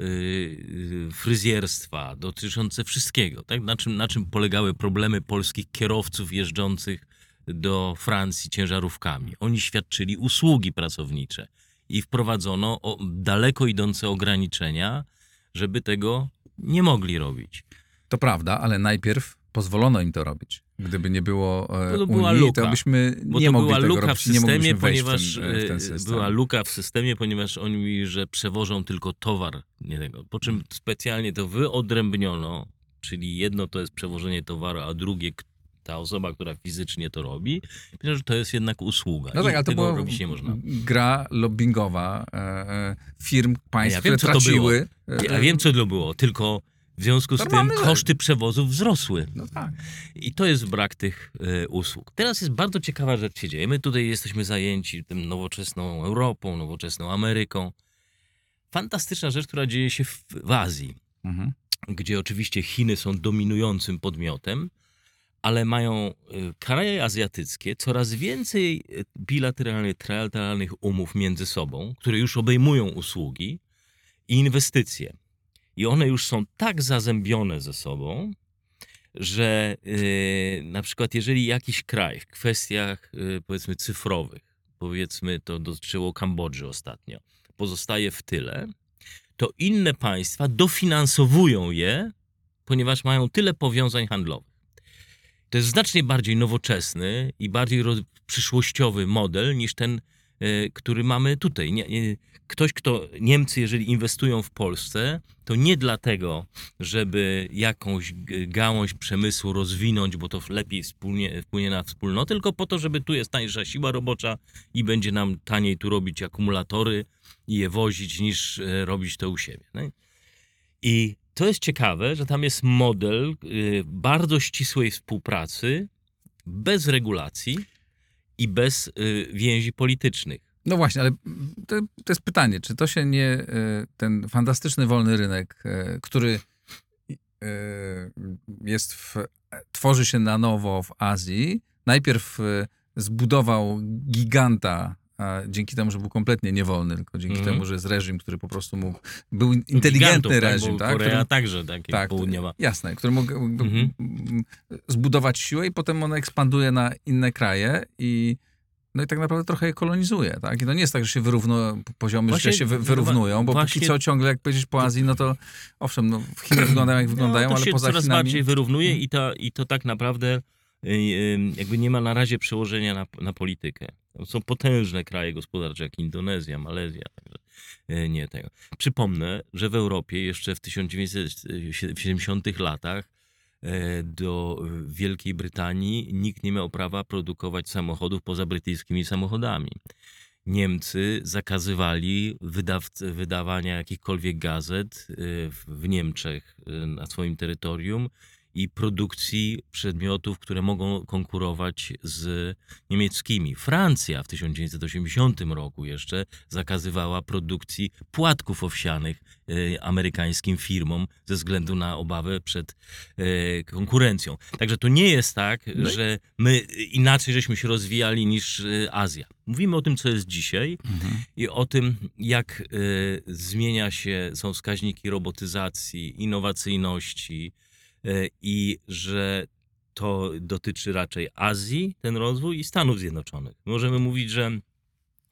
y, y, fryzjerstwa, dotyczące wszystkiego. Tak? Na, czym, na czym polegały problemy polskich kierowców jeżdżących do Francji ciężarówkami? Oni świadczyli usługi pracownicze i wprowadzono daleko idące ograniczenia, żeby tego nie mogli robić. To prawda, ale najpierw pozwolono im to robić. Gdyby nie było e, No to była Unii, luka. to byśmy Bo nie to mogli była tego luka robić, w systemie, ponieważ w ten, e, w ten e, system. była luka w systemie, ponieważ oni mówili, że przewożą tylko towar, nie tego. Po czym specjalnie to wyodrębniono, czyli jedno to jest przewożenie towaru, a drugie ta osoba, która fizycznie to robi, powiedziała, że to jest jednak usługa. No tak, ale to była nie można. gra lobbyingowa firm, państw, Ja wiem, które było. traciły. e, Ja wiem, co to było, tylko w związku z tym Normalny koszty przewozów wzrosły. No tak. I to jest brak tych e, usług. Teraz jest bardzo ciekawa rzecz się dzieje. My tutaj jesteśmy zajęci tym nowoczesną Europą, nowoczesną Ameryką. Fantastyczna rzecz, która dzieje się w, w Azji, Mhm. gdzie oczywiście Chiny są dominującym podmiotem, ale mają e, kraje azjatyckie coraz więcej e, bilateralnych, trilateralnych umów między sobą, które już obejmują usługi i inwestycje. I one już są tak zazębione ze sobą, że yy, na przykład jeżeli jakiś kraj w kwestiach yy, powiedzmy cyfrowych, powiedzmy to dotyczyło Kambodży ostatnio, pozostaje w tyle, to inne państwa dofinansowują je, ponieważ mają tyle powiązań handlowych. To jest znacznie bardziej nowoczesny i bardziej przyszłościowy model niż ten, który mamy tutaj. Nie, ktoś, kto Niemcy, jeżeli inwestują w Polsce, to nie dlatego, żeby jakąś gałąź przemysłu rozwinąć, bo to lepiej wspólnie, wpłynie na wspólnotę, tylko po to, żeby tu jest tańsza siła robocza i będzie nam taniej tu robić akumulatory i je wozić, niż e, robić to u siebie. nie? I to jest ciekawe, że tam jest model y, bardzo ścisłej współpracy, bez regulacji i bez y, więzi politycznych. No właśnie, ale to, to jest pytanie, czy to się nie, e, ten fantastyczny wolny rynek, e, który jest w, tworzy się na nowo w Azji, najpierw zbudował giganta, a dzięki temu, że był kompletnie niewolny, tylko dzięki Mhm. temu, że jest reżim, który po prostu mógł, był Gigantów, inteligentny tak, reżim, tak? Korea Który- także, tak, tak, południowa. Jasne, który mógł mógł Mhm. m, zbudować siłę i potem ona ekspanduje na inne kraje i no i tak naprawdę trochę je kolonizuje, tak? I to nie jest tak, że się wyrównują, poziomy Właśnie- życia się wy, wyrównują, bo właśnie- póki co ciągle jak powiedzieć po Azji, no to owszem, no w Chinach wyglądają jak wyglądają, no, ale się poza coraz Chinami... bardziej wyrównuje i, to, i to tak naprawdę y, y, jakby nie ma na razie przełożenia na, na politykę. Są potężne kraje gospodarcze jak Indonezja, Malezja, także y, nie tego. Przypomnę, że w Europie jeszcze w 1970 latach e, do Wielkiej Brytanii nikt nie miał prawa produkować samochodów poza brytyjskimi samochodami. Niemcy zakazywali wydawania jakichkolwiek gazet y, w, Niemczech na swoim terytorium i produkcji przedmiotów, które mogą konkurować z niemieckimi. Francja w 1980 roku jeszcze zakazywała produkcji płatków owsianych y, amerykańskim firmom ze względu na obawę przed y, konkurencją. Także to nie jest tak, No i- że my inaczej żeśmy się rozwijali niż y, Azja. Mówimy o tym, co jest dzisiaj Mhm. i o tym, jak zmienia się, są wskaźniki robotyzacji, innowacyjności i że to dotyczy raczej Azji, ten rozwój, i Stanów Zjednoczonych. Możemy mówić, że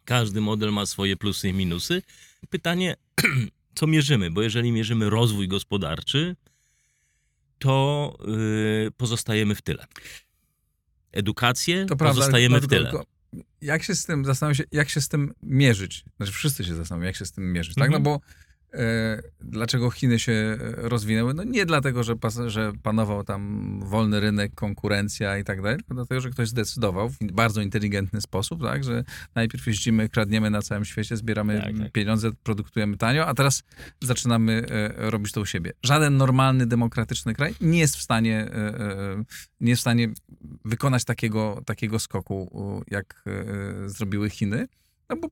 każdy model ma swoje plusy i minusy. Pytanie, co mierzymy? Bo jeżeli mierzymy rozwój gospodarczy, to yy, pozostajemy w tyle. Edukację To prawda, pozostajemy w tyle. tylko- Jak się z tym, zastanawiam się, jak się z tym mierzyć? Znaczy wszyscy się zastanawiają, jak się z tym mierzyć, tak? Mhm. No bo e, dlaczego Chiny się e, rozwinęły? No nie dlatego, że, pas, że panował tam wolny rynek, konkurencja i tak dalej, tylko dlatego, że ktoś zdecydował w bardzo inteligentny sposób, tak? Że najpierw jeździmy, kradniemy na całym świecie, zbieramy Tak, tak. pieniądze, produktujemy tanio, a teraz zaczynamy e, robić to u siebie. Żaden normalny, demokratyczny kraj nie jest w stanie, e, e, nie jest w stanie wykonać takiego, takiego skoku, jak e, zrobiły Chiny, no bo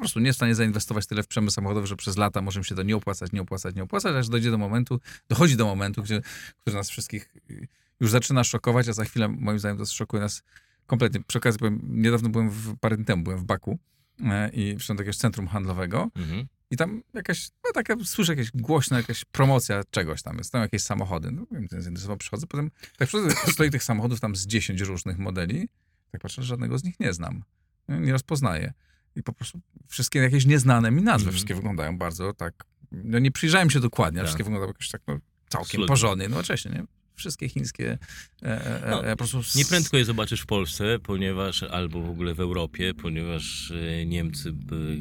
po prostu nie jest w stanie zainwestować tyle w przemysł samochodowy, że przez lata może im się to nie opłacać, nie opłacać, nie opłacać, aż dojdzie do momentu, dochodzi do momentu, gdzie, który nas wszystkich y, już zaczyna szokować, a za chwilę moim zdaniem to szokuje nas kompletnie. Przy okazji byłem, niedawno byłem, w, parę dni temu byłem w Baku e, i wszedłem do jakiegoś centrum handlowego Mhm. i tam jakaś, no taka, słyszę jakaś głośna jakaś promocja czegoś tam jest, tam jakieś samochody. No wiem, zainteresował, przychodzę, potem tak przychodzę, stoi tych samochodów tam z 10 różnych modeli, tak patrzę, żadnego z nich nie znam. Nie rozpoznaję. I po prostu wszystkie jakieś nieznane mi nazwy, Mhm. wszystkie wyglądają bardzo tak, no nie przyjrzałem się dokładnie, ale Tak. wszystkie wyglądały jakoś tak no, całkiem Absolutnie. porządnie, nowocześnie, nie? Wszystkie chińskie, e, e, e, No, po prostu... Nieprędko je zobaczysz w Polsce, ponieważ albo w ogóle w Europie, ponieważ e, Niemcy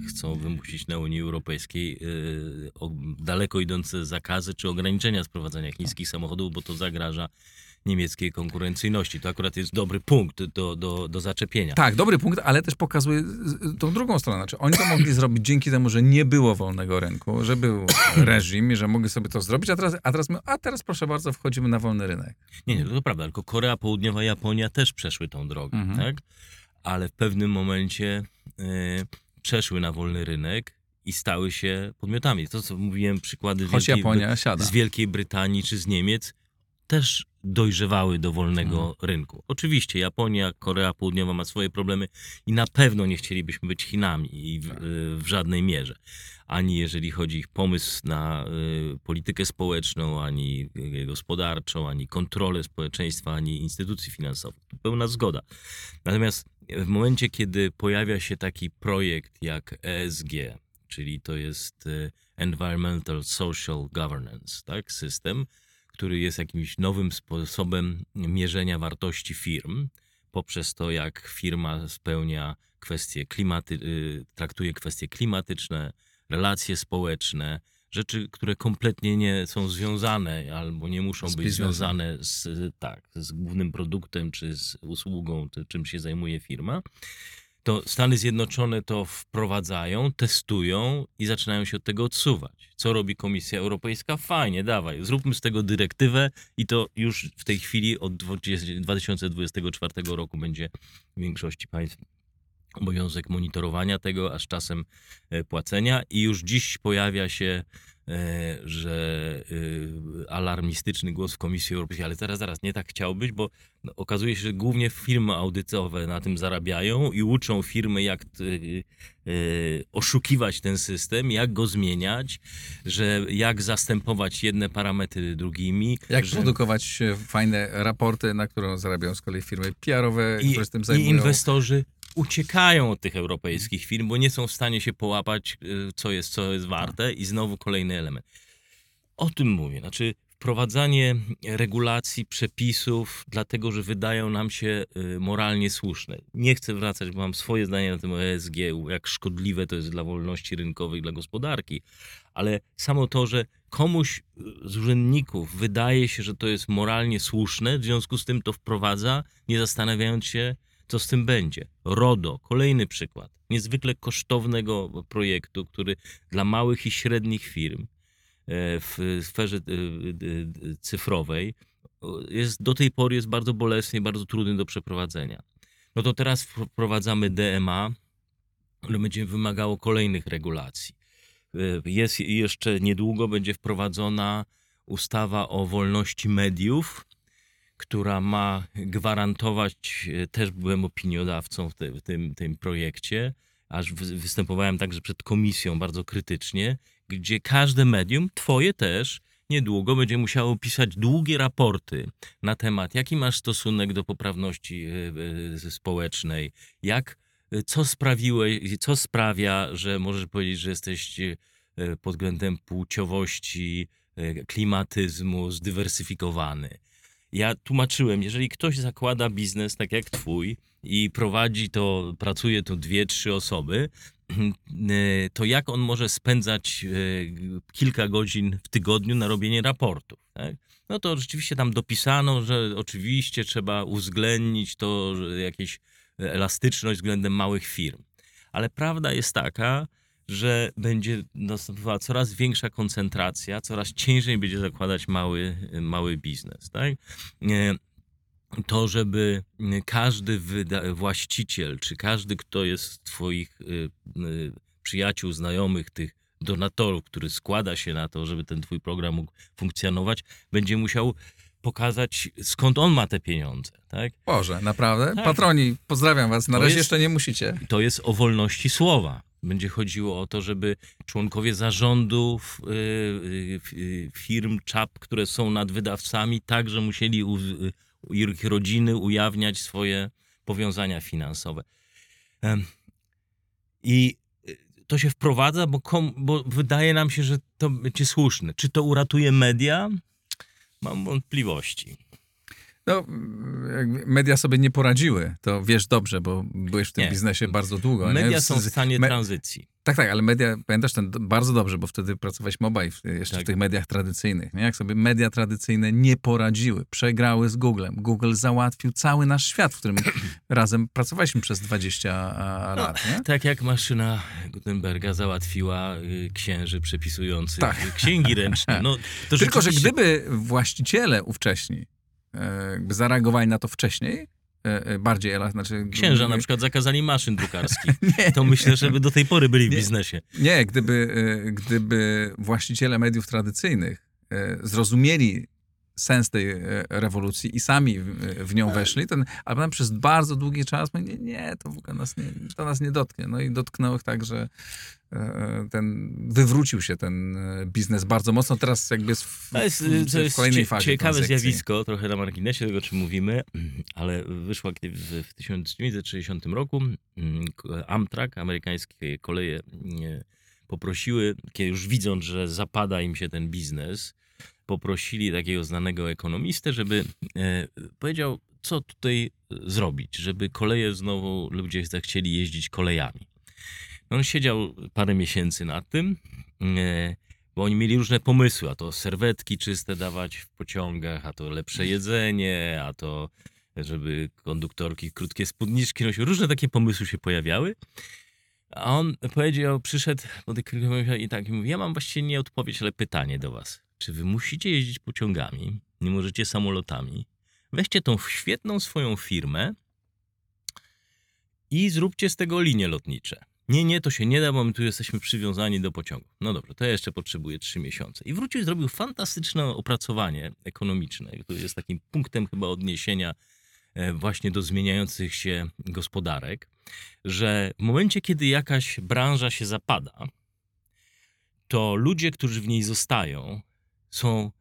chcą wymusić na Unii Europejskiej e, o- daleko idące zakazy czy ograniczenia sprowadzania chińskich samochodów, bo to zagraża niemieckiej konkurencyjności. To akurat jest dobry punkt do, do, do zaczepienia. Tak, dobry punkt, ale też pokazuje tą drugą stronę. Znaczy, oni to mogli zrobić dzięki temu, że nie było wolnego rynku, że był reżim i że mogli sobie to zrobić, a teraz, a teraz my, a teraz proszę bardzo, wchodzimy na wolny rynek. Nie, nie, to prawda, tylko Korea Południowa, Japonia też przeszły tą drogę, Mhm. tak? Ale w pewnym momencie e, przeszły na wolny rynek i stały się podmiotami. To, co mówiłem, przykłady Choć Wielkiej Japonia siada. z Wielkiej Brytanii czy z Niemiec też dojrzewały do wolnego Mhm. rynku. Oczywiście Japonia, Korea Południowa ma swoje problemy i na pewno nie chcielibyśmy być Chinami i w, Tak. w żadnej mierze. Ani jeżeli chodzi o ich pomysł na y, politykę społeczną, ani y, gospodarczą, ani kontrolę społeczeństwa, ani instytucji finansowych. Tu Pełna zgoda. Natomiast w momencie, kiedy pojawia się taki projekt jak ESG, czyli to jest y, Environmental Social Governance, tak, system, który jest jakimś nowym sposobem mierzenia wartości firm, poprzez to, jak firma spełnia kwestie klimaty, y, traktuje kwestie klimatyczne, relacje społeczne, rzeczy, które kompletnie nie są związane albo nie muszą być biznesem. związane z, tak, z głównym produktem czy z usługą, czy czym się zajmuje firma to Stany Zjednoczone to wprowadzają, testują i zaczynają się od tego odsuwać. Co robi Komisja Europejska? Fajnie, dawaj, zróbmy z tego dyrektywę i to już w tej chwili od 20 2024 roku będzie w większości państw obowiązek monitorowania tego, aż czasem e, płacenia i już dziś pojawia się że e, alarmistyczny głos w Komisji Europejskiej, ale teraz, zaraz, nie tak chciał być, bo no, okazuje się, że głównie firmy audytowe na tym zarabiają i uczą firmy, jak e, e, oszukiwać ten system, jak go zmieniać, że jak zastępować jedne parametry drugimi. Jak że... produkować e, fajne raporty, na które zarabiają z kolei firmy PR-owe, I, które się tym I zajmują. inwestorzy uciekają od tych europejskich firm, bo nie są w stanie się połapać, y, co jest, co jest warte i znowu kolejny element. O tym mówię. Znaczy wprowadzanie regulacji, przepisów, dlatego, że wydają nam się y, moralnie słuszne. Nie chcę wracać, bo mam swoje zdanie na tym ESG, jak szkodliwe to jest dla wolności rynkowej, dla gospodarki, ale samo to, że komuś z urzędników wydaje się, że to jest moralnie słuszne, w związku z tym to wprowadza, nie zastanawiając się, co z tym będzie. RODO, kolejny przykład niezwykle kosztownego projektu, który dla małych i średnich firm e, w sferze e, cyfrowej jest, do tej pory jest bardzo bolesny i bardzo trudny do przeprowadzenia. No to teraz wprowadzamy DMA, które będzie wymagało kolejnych regulacji. E, Jest jeszcze niedługo będzie wprowadzona ustawa o wolności mediów, która ma gwarantować, e, też byłem opiniodawcą w, w tym, tym projekcie, aż wy- występowałem także przed komisją bardzo krytycznie, gdzie każde medium, twoje też, niedługo będzie musiało pisać długie raporty na temat, jaki masz stosunek do poprawności e, e, społecznej, jak, co sprawiłeś, co sprawia, że możesz powiedzieć, że jesteś pod względem płciowości, klimatyzmu zdywersyfikowany. Ja tłumaczyłem, jeżeli ktoś zakłada biznes tak jak twój i prowadzi to, pracuje tu dwie, trzy osoby, e, to jak on może spędzać e, kilka godzin w tygodniu na robienie raportów? Tak? No to rzeczywiście tam dopisano, że oczywiście trzeba uwzględnić to, jakieś elastyczność względem małych firm. Ale prawda jest taka, że będzie następowała coraz większa koncentracja, coraz ciężej będzie zakładać mały, mały biznes. Tak? E, To, żeby każdy właściciel, czy każdy, kto jest z Twoich y, y, przyjaciół, znajomych, tych donatorów, który składa się na to, żeby ten Twój program mógł funkcjonować, będzie musiał pokazać, skąd on ma te pieniądze. Tak? Boże, naprawdę? Tak. Patroni, pozdrawiam was. Na To razie jest- jeszcze nie musicie. to jest o wolności słowa. Będzie chodziło o to, żeby członkowie zarządów y, y, y, firm czap, które są nad wydawcami, także musieli ich rodziny ujawniać swoje powiązania finansowe. I to się wprowadza, bo, kom, bo wydaje nam się, że to będzie słuszne. Czy to uratuje media? Mam wątpliwości. No, media sobie nie poradziły, to wiesz dobrze, bo byłeś w tym Nie. biznesie bardzo długo. nie? Media W- są w stanie me- tranzycji. Tak, tak, ale media, pamiętasz ten bardzo dobrze, bo wtedy pracowałeś w, jeszcze Tak. w tych mediach tradycyjnych. Nie? Jak sobie media tradycyjne nie poradziły, przegrały z Googlem. Google załatwił cały nasz świat, w którym razem pracowaliśmy przez 20 a, No, lat. Nie? Tak jak maszyna Gutenberga załatwiła y, księży przepisujących Tak. y, księgi ręczne. No, Tylko, że rzeczywiście- gdyby właściciele ówcześni jakby zareagowali na to wcześniej, e, e, bardziej, ela- znaczy... Księża na przykład zakazali maszyn drukarskich, Nie, to myślę, że by do tej pory byli w Nie. biznesie. Nie, gdyby, e, gdyby właściciele mediów tradycyjnych e, zrozumieli sens tej e, rewolucji i sami w, w nią weszli, ten, ale potem przez bardzo długi czas mówię, nie, nie, to w ogóle nas nie, to nas nie dotknie. No i dotknęło ich tak, że e, ten, wywrócił się ten e, biznes bardzo mocno. Teraz jakby jest w, To jest, w, w, to jest kolejnej cie- fazie ciekawe zjawisko, trochę na marginesie tego, o czym mówimy, ale wyszła w, w 1960 roku mm, Amtrak, amerykańskie koleje nie, poprosiły, kiedy już widząc, że zapada im się ten biznes, poprosili takiego znanego ekonomistę, żeby e, powiedział, co tutaj zrobić, żeby koleje znowu ludzie zechcieli jeździć kolejami. On siedział parę miesięcy nad tym, e, bo oni mieli różne pomysły, a to serwetki czyste dawać w pociągach, a to lepsze jedzenie, a to żeby konduktorki krótkie spódniczki nosiły. Różne takie pomysły się pojawiały. A on powiedział, przyszedł do tych i tak mówi, ja mam właściwie nie odpowiedź, ale pytanie do was. Czy wy musicie jeździć pociągami, nie możecie samolotami? Weźcie tą świetną swoją firmę i zróbcie z tego linie lotnicze. Nie, nie, to się nie da, bo my tu jesteśmy przywiązani do pociągu. No dobrze, to jeszcze potrzebuję trzy miesiące. I wrócił i zrobił fantastyczne opracowanie ekonomiczne, które jest takim punktem chyba odniesienia e, właśnie do zmieniających się gospodarek, że w momencie, kiedy jakaś branża się zapada, to ludzie, którzy w niej zostają, są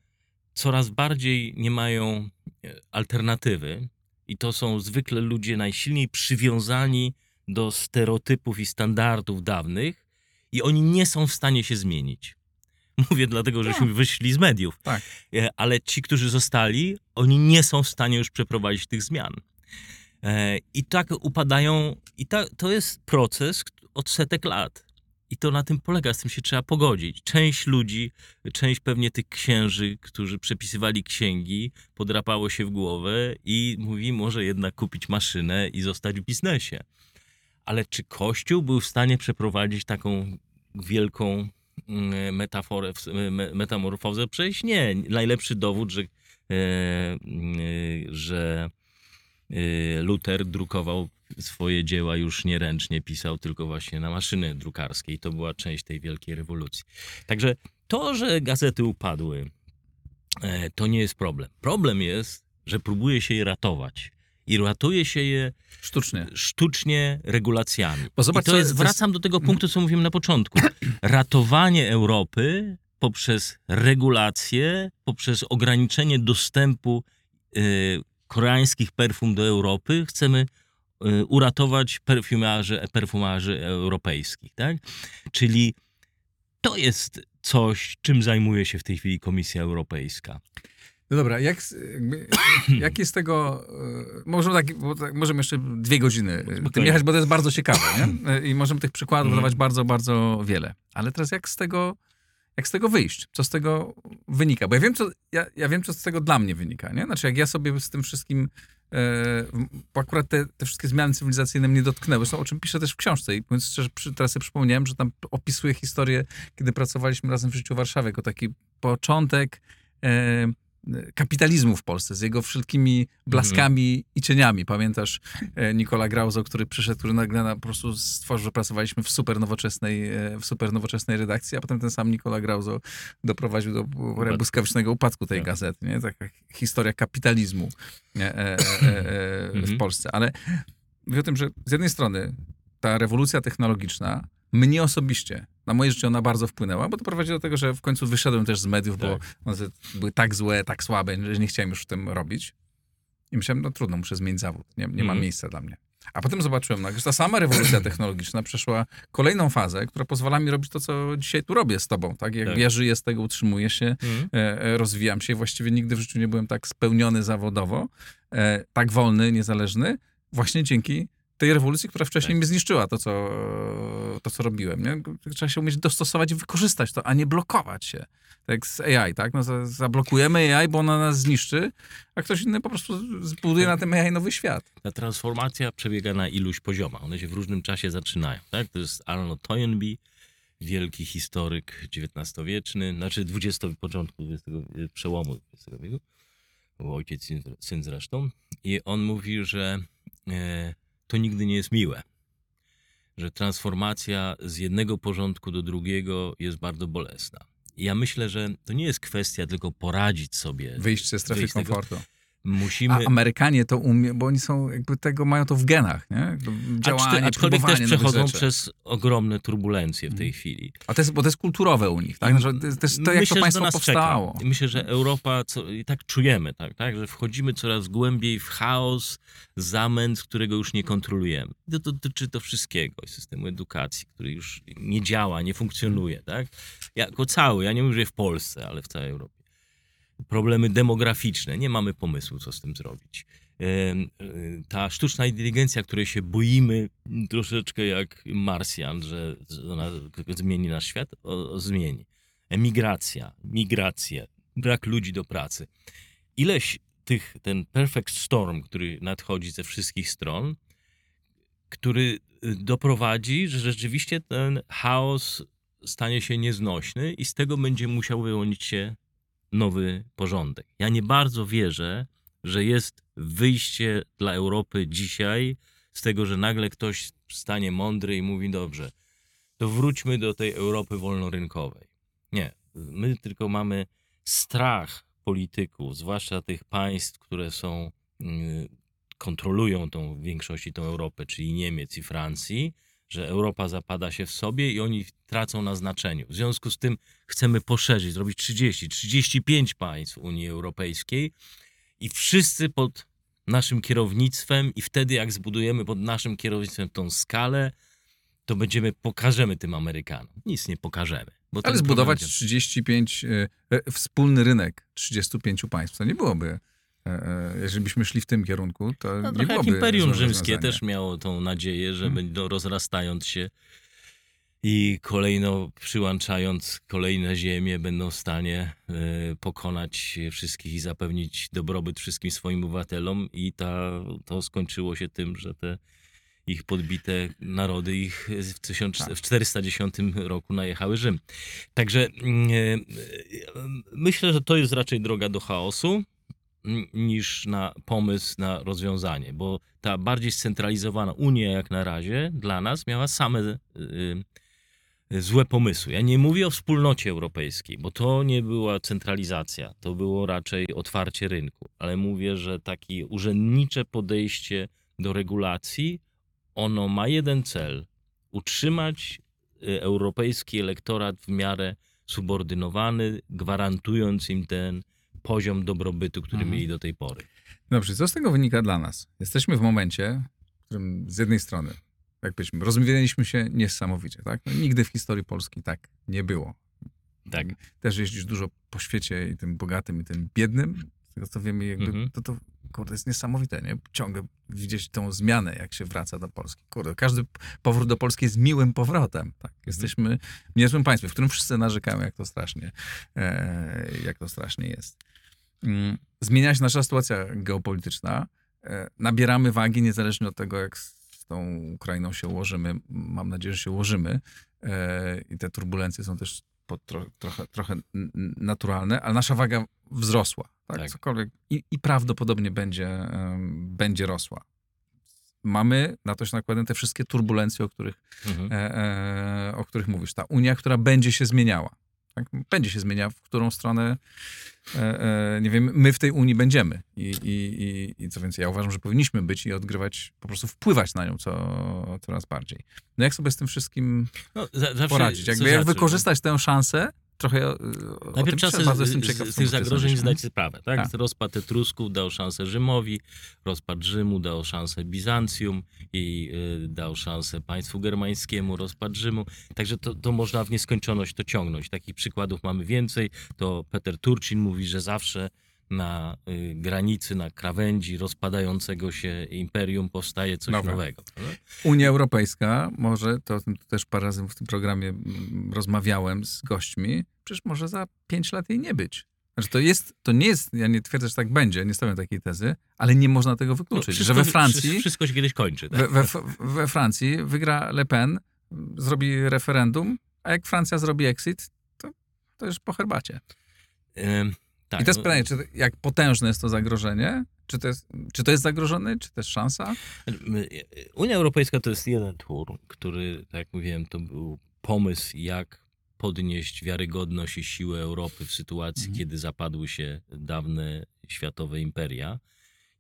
coraz bardziej nie mają e, alternatywy i to są zwykle ludzie najsilniej przywiązani do stereotypów i standardów dawnych i oni nie są w stanie się zmienić. Mówię dlatego, żeśmy wyszli z mediów. Tak. E, Ale ci, którzy zostali, oni nie są w stanie już przeprowadzić tych zmian. E, I tak upadają, i ta, to jest proces od setek lat. I to na tym polega, z tym się trzeba pogodzić. Część ludzi, część pewnie tych księży, którzy przepisywali księgi, podrapało się w głowę i mówi, może jednak kupić maszynę i zostać w biznesie. Ale czy Kościół był w stanie przeprowadzić taką wielką mm, metaforę, metamorfozę? Przecież nie. Najlepszy dowód, że, e, mm, że e, Luter drukował swoje dzieła już nie ręcznie, pisał tylko właśnie na maszyny drukarskie i to była część tej wielkiej rewolucji. Także to, że gazety upadły, e, to nie jest problem. Problem jest, że próbuje się je ratować. I ratuje się je Sztucznie. sztucznie regulacjami. Bo zobacz, I to jest, wracam do tego punktu, co mówiłem na początku. Ratowanie Europy poprzez regulacje, poprzez ograniczenie dostępu y, koreańskich perfum do Europy chcemy uratować perfumarzy, perfumarzy europejskich, tak? Czyli to jest coś, czym zajmuje się w tej chwili Komisja Europejska. No dobra, jak, jak jest tego... e, Możemy, tak, tak, możemy jeszcze dwie godziny tym Spokojnie. jechać, bo to jest bardzo ciekawe, nie? I możemy tych przykładów Mhm. dawać bardzo, bardzo wiele. Ale teraz jak z tego... Jak z tego wyjść? Co z tego wynika? Bo ja wiem, co, ja, ja wiem, co z tego dla mnie wynika. Nie? Znaczy, jak ja sobie z tym wszystkim. E, bo akurat te, te wszystkie zmiany cywilizacyjne mnie dotknęły. Zresztą o czym piszę też w książce. I mówiąc szczerze, przy, teraz sobie przypomniałem, że tam opisuję historię, kiedy pracowaliśmy razem w życiu Warszawy, jako taki początek e, kapitalizmu w Polsce, z jego wszelkimi blaskami i cieniami. Pamiętasz e, Nikola Grauzo, który przyszedł, który nagle na, po prostu stworzył, że pracowaliśmy w super nowoczesnej, e, w super nowoczesnej redakcji, a potem ten sam Nikola Grauzo doprowadził do błyskawicznego upadku tej Tak. gazety. Nie? Taka historia kapitalizmu e, w Mhm. Polsce. Ale mówię o tym, że z jednej strony ta rewolucja technologiczna mnie osobiście, na moje życie ona bardzo wpłynęła, bo to prowadzi do tego, że w końcu wyszedłem też z mediów, bo Tak. one były tak złe, tak słabe, że nie chciałem już w tym robić. I myślałem, no trudno, muszę zmienić zawód. Nie, nie ma Mhm. miejsca dla mnie. A potem zobaczyłem, no, że ta sama rewolucja technologiczna przeszła kolejną fazę, która pozwala mi robić to, co dzisiaj tu robię z tobą. Tak? Jak Tak. ja żyję z tego, utrzymuję się, Mhm. e, e, rozwijam się i właściwie nigdy w życiu nie byłem tak spełniony zawodowo, e, tak wolny, niezależny, właśnie dzięki tej rewolucji, która wcześniej Tak. mnie zniszczyła to, co, to, co robiłem. Nie? Trzeba się umieć dostosować i wykorzystać to, a nie blokować się. Tak jak z AI, tak? No, za- zablokujemy AI, bo ona nas zniszczy, a ktoś inny po prostu zbuduje na tym AI nowy świat. Ta transformacja przebiega na iluś poziomach. One się w różnym czasie zaczynają. Tak? To jest Arnold Toynbee, wielki historyk XIX-wieczny, znaczy 20, początku XX, przełomu XX wieku. Był ojciec, syn, syn zresztą. I on mówi, że e, to nigdy nie jest miłe. Że transformacja z jednego porządku do drugiego jest bardzo bolesna. I ja myślę, że to nie jest kwestia tylko poradzić sobie. Wyjść ze strefy z tego. Musimy... A Amerykanie to umieją, bo oni są jakby tego, mają to w genach, nie? Działanie, aczkolwiek też przechodzą przez ogromne turbulencje w tej chwili. A to jest, bo to jest kulturowe u nich, tak? Że to jest to, jak Myślę, to że państwo powstało. Czeka. Myślę, że Europa, co, i tak czujemy, tak, tak, że wchodzimy coraz głębiej w chaos, zamęt, którego już nie kontrolujemy. To dotyczy to wszystkiego, systemu edukacji, który już nie działa, nie funkcjonuje, tak? Jako cały, ja nie mówię, że w Polsce, ale w całej Europie. Problemy demograficzne, nie mamy pomysłu, co z tym zrobić. Y, Ta sztuczna inteligencja, której się boimy troszeczkę jak Marsjan, że ona zmieni nasz świat, o, zmieni. Emigracja, migracja, brak ludzi do pracy. Ileś tych, ten perfect storm, który nadchodzi ze wszystkich stron, który y, doprowadzi, że rzeczywiście ten chaos stanie się nieznośny i z tego będzie musiał wyłonić się nowy porządek. Ja nie bardzo wierzę, że jest wyjście dla Europy dzisiaj z tego, że nagle ktoś stanie mądry i mówi dobrze, to wróćmy do tej Europy wolnorynkowej. Nie, my tylko mamy strach polityków, zwłaszcza tych państw, które są, mm, kontrolują tą w większości tą Europę, czyli Niemiec i Francji, że Europa zapada się w sobie i oni tracą na znaczeniu. W związku z tym chcemy poszerzyć, zrobić 30, 35 państw Unii Europejskiej i wszyscy pod naszym kierownictwem i wtedy jak zbudujemy pod naszym kierownictwem tą skalę, to będziemy, pokażemy tym Amerykanom. Nic nie pokażemy. Ale zbudować problem- 35, e, e, wspólny rynek 35 państw, to nie byłoby, jeżeli byśmy szli w tym kierunku, to No, nie byłoby Imperium Rzymskie też miało tą nadzieję, że Mhm. będą rozrastając się i kolejno przyłączając kolejne ziemie będą w stanie e, pokonać wszystkich i zapewnić dobrobyt wszystkim swoim obywatelom i ta, to skończyło się tym, że te ich podbite narody ich w, 1000, Tak. 410 roku najechały Rzym. Także mm, e, e, myślę, że to jest raczej droga do chaosu niż na pomysł na rozwiązanie, bo ta bardziej scentralizowana Unia jak na razie dla nas miała same y, y, złe pomysły. Ja nie mówię o wspólnocie europejskiej, bo to nie była centralizacja, to było raczej otwarcie rynku, ale mówię, że takie urzędnicze podejście do regulacji, ono ma jeden cel, utrzymać y, europejski elektorat w miarę subordynowany, gwarantując im ten poziom dobrobytu, który Mhm. mieli do tej pory. Dobrze, co z tego wynika dla nas? Jesteśmy w momencie, w którym z jednej strony, jak powiedzmy, rozwinęliśmy się niesamowicie, tak? No, nigdy w historii Polski tak nie było. Tak. Też jeździsz dużo po świecie i tym bogatym, i tym biednym. Z tego co wiemy, jakby Mhm. to, to kurde, jest niesamowite, nie? Ciągle widzieć tą zmianę, jak się wraca do Polski. Kurde, każdy powrót do Polski jest miłym powrotem. Tak? Jesteśmy w niezłym państwie, w którym wszyscy narzekają, jak to strasznie, e, jak to strasznie jest. Mm, Zmienia się nasza sytuacja geopolityczna. E, nabieramy wagi niezależnie od tego, jak z tą Ukrainą się ułożymy. Mam nadzieję, że się ułożymy. E, I te turbulencje są też tro, trochę, trochę naturalne, ale nasza waga wzrosła. Tak? Tak. Cokolwiek. I, I prawdopodobnie będzie, będzie rosła. Mamy na to się nakładane te wszystkie turbulencje, o których Mhm. e, o których mówisz. Ta Unia, która będzie się zmieniała. Tak? Będzie się zmieniała, w którą stronę, e, e, nie wiem, my w tej Unii będziemy. I, i, i, I co więcej, ja uważam, że powinniśmy być i odgrywać, po prostu wpływać na nią co, coraz bardziej. No jak sobie z tym wszystkim No, za, poradzić? Jakby jak znaczy, wykorzystać tę szansę? Trochę e, o Najpierw trzeba sobie z, z, z tych ty zagrożeń zdać sprawę. Tak? Tak. Rozpad Etrusków dał szansę Rzymowi, rozpad Rzymu dał szansę Bizancjum i y, dał szansę państwu germańskiemu, rozpad Rzymu. Także to, to można w nieskończoność to ciągnąć. Takich przykładów mamy więcej. To Peter Turcin mówi, że zawsze na y, granicy, na krawędzi rozpadającego się imperium powstaje coś nowego. Unia Europejska może, to też parę razy w tym programie rozmawiałem z gośćmi, przecież może za pięć lat jej nie być. Znaczy to, jest, to nie jest, ja nie twierdzę, że tak będzie, nie stawiam takiej tezy, ale nie można tego No, wykluczyć. wszystko- że we Francji, wszystko- Wszystko się kiedyś kończy. Tak? we, we, we Francji wygra Le Pen, zrobi referendum, a jak Francja zrobi exit, to, to już po herbacie. Ym, tak, I jest no- pytanie, czy, jak potężne jest to zagrożenie? Czy to jest, czy to jest zagrożony, czy też szansa? Unia Europejska to jest jeden twór, który, tak jak mówiłem, to był pomysł, jak podnieść wiarygodność i siłę Europy w sytuacji, Mhm. kiedy zapadły się dawne światowe imperia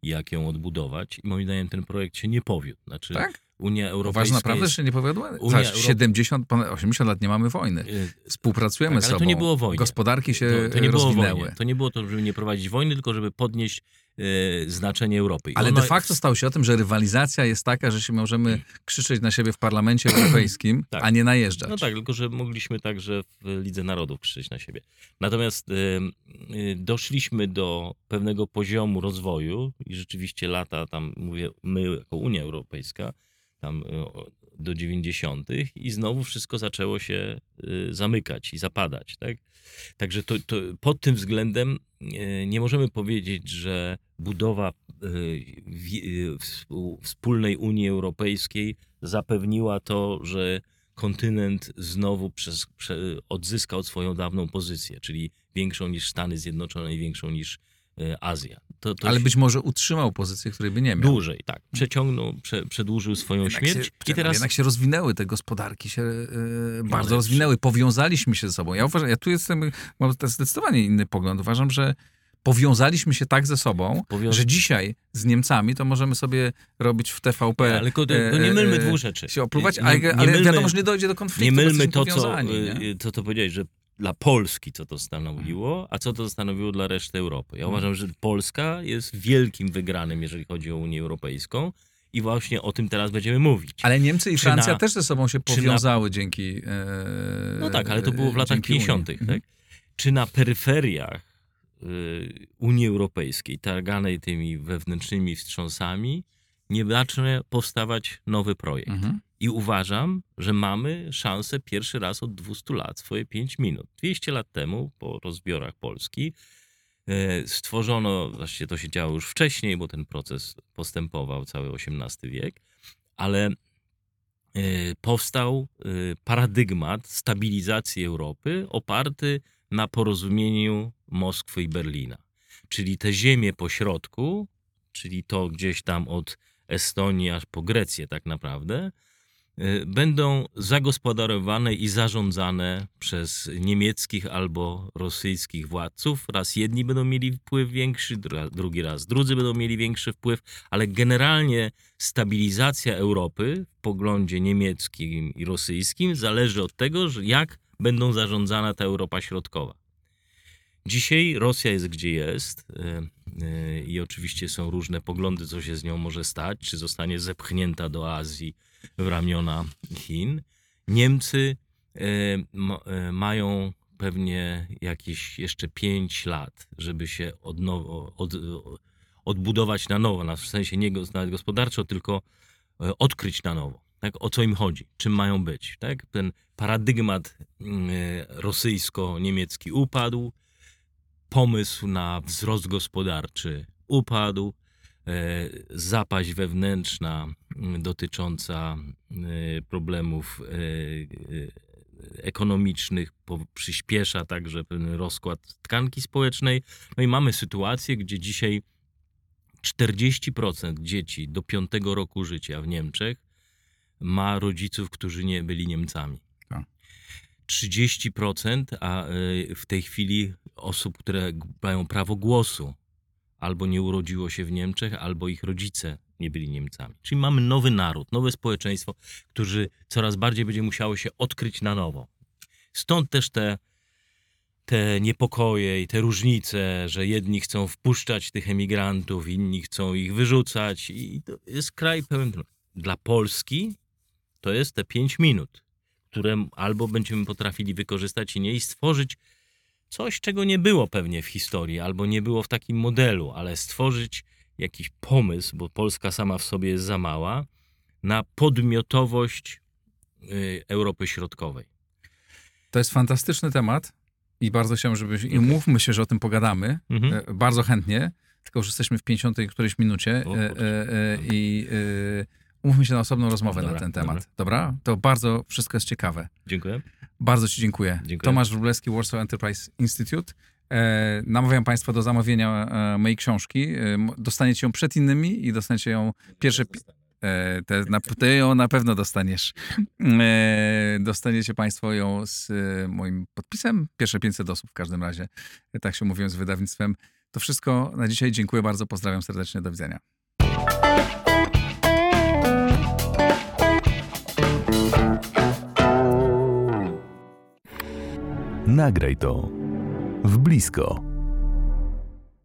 jak ją odbudować. I moim zdaniem ten projekt się nie powiódł. Znaczy, Tak? Unia Europejska Uważasz naprawdę, jest, że się nie powiodła? Unia Zaś Europ- 70, ponad 80 lat nie mamy wojny. y, Współpracujemy Tak, ale to sobą. nie było wojny. Gospodarki się to, to nie było rozwinęły. wojny. To nie było to, żeby nie prowadzić wojny, tylko żeby podnieść e, znaczenie Europy. I Ale ona- de facto stało się o tym, że rywalizacja jest taka, że się możemy krzyczeć na siebie w parlamencie europejskim, Tak. a nie najeżdżać. No tak, tylko że mogliśmy także w Lidze Narodów krzyczeć na siebie. Natomiast y, y, doszliśmy do pewnego poziomu rozwoju i rzeczywiście lata tam, mówię, my jako Unia Europejska, tam y, do 90. i znowu wszystko zaczęło się y, zamykać i zapadać. Tak? Także to, to pod tym względem y, nie możemy powiedzieć, że budowa wspólnej Unii Europejskiej zapewniła to, że kontynent znowu przez, prze, odzyskał swoją dawną pozycję, czyli większą niż Stany Zjednoczone i większą niż Azja. To, to Ale się być może utrzymał pozycję, której by nie miał. dłużej, tak. Przeciągnął, prze, przedłużył swoją Jednak śmierć się, i teraz jednak się rozwinęły, te gospodarki się e, bardzo ale- rozwinęły, powiązaliśmy się ze sobą. Ja uważam, ja tu jestem, mam zdecydowanie inny pogląd. Uważam, że powiązaliśmy się tak ze sobą, że dzisiaj z Niemcami to możemy sobie robić w TVP. ale tylko, to, e, to nie mylmy dwóch rzeczy. się opluwać, Nie- ale, nie ale mylmy- wiadomo, że nie dojdzie do konfliktu. Nie mylmy to, co, nie? co to powiedziałeś, że dla Polski co to stanowiło, a co to stanowiło dla reszty Europy. Ja Mhm. uważam, że Polska jest wielkim wygranym, jeżeli chodzi o Unię Europejską i właśnie o tym teraz będziemy mówić. Ale Niemcy i Francja na- też ze sobą się czy na- powiązały dzięki. E, No tak, ale to było w latach dzięki Unii. 50. Mhm. Tak? Czy na peryferiach y, Unii Europejskiej, targanej tymi wewnętrznymi wstrząsami, nie zacznie powstawać nowy projekt? Mhm. I uważam, że mamy szansę pierwszy raz od 200 lat, swoje 5 minut. 200 lat temu, po rozbiorach Polski, e, stworzono, właściwie to się działo już wcześniej, bo ten proces postępował cały XVIII wiek, ale e, powstał e, paradygmat stabilizacji Europy oparty na porozumieniu Moskwy i Berlina. Czyli te ziemie po środku, czyli to gdzieś tam od Estonii aż po Grecję tak naprawdę, y, będą zagospodarowane i zarządzane przez niemieckich albo rosyjskich władców. Raz jedni będą mieli wpływ większy, drugi raz drudzy będą mieli większy wpływ, ale generalnie stabilizacja Europy w poglądzie niemieckim i rosyjskim zależy od tego, jak będą zarządzana ta Europa Środkowa. Dzisiaj Rosja jest gdzie jest e, e, i oczywiście są różne poglądy, co się z nią może stać, czy zostanie zepchnięta do Azji w ramiona Chin. Niemcy e, mają pewnie jakieś jeszcze 5 lat, żeby się od nowo, od, odbudować na nowo, w sensie nie nawet gospodarczo, tylko odkryć na nowo. Tak? O co im chodzi? Czym mają być? Tak? Ten paradygmat mm, rosyjsko-niemiecki upadł, pomysł na wzrost gospodarczy upadł, e, zapaść wewnętrzna dotycząca e, problemów e, ekonomicznych przyspiesza także pewien rozkład tkanki społecznej. No i mamy sytuację, gdzie dzisiaj 40% dzieci do 5 roku życia w Niemczech ma rodziców, którzy nie byli Niemcami. 30%, a w tej chwili osób, które mają prawo głosu, albo nie urodziło się w Niemczech, albo ich rodzice nie byli Niemcami. Czyli mamy nowy naród, nowe społeczeństwo, którzy coraz bardziej będzie musiało się odkryć na nowo. Stąd też te, te niepokoje i te różnice, że jedni chcą wpuszczać tych emigrantów, inni chcą ich wyrzucać. I to jest kraj pełen. Dla Polski to jest te pięć minut, które albo będziemy potrafili wykorzystać i nie i stworzyć coś, czego nie było pewnie w historii, albo nie było w takim modelu, ale stworzyć jakiś pomysł, bo Polska sama w sobie jest za mała, na podmiotowość y, Europy Środkowej. To jest fantastyczny temat i bardzo chciałbym, żebyś, okay. i mówmy się, że o tym pogadamy, mhm. E, bardzo chętnie, tylko już jesteśmy w 50 którejś minucie o, e, e, i umówmy się na osobną rozmowę dobra, na ten temat. Dobra. dobra? To bardzo wszystko jest ciekawe. Dziękuję. Bardzo Ci dziękuję. dziękuję. Tomasz Wróblewski, Warsaw Enterprise Institute. E, namawiam Państwa do zamawienia e, mojej książki. E, dostaniecie ją przed innymi i dostaniecie ją pierwsze... E, te, na, ty ją na pewno dostaniesz. E, dostaniecie Państwo ją z e, moim podpisem. Pierwsze 500 osób w każdym razie. tak się mówią z wydawnictwem. To wszystko na dzisiaj. Dziękuję bardzo. Pozdrawiam serdecznie. Do widzenia. Nagraj to w blisko.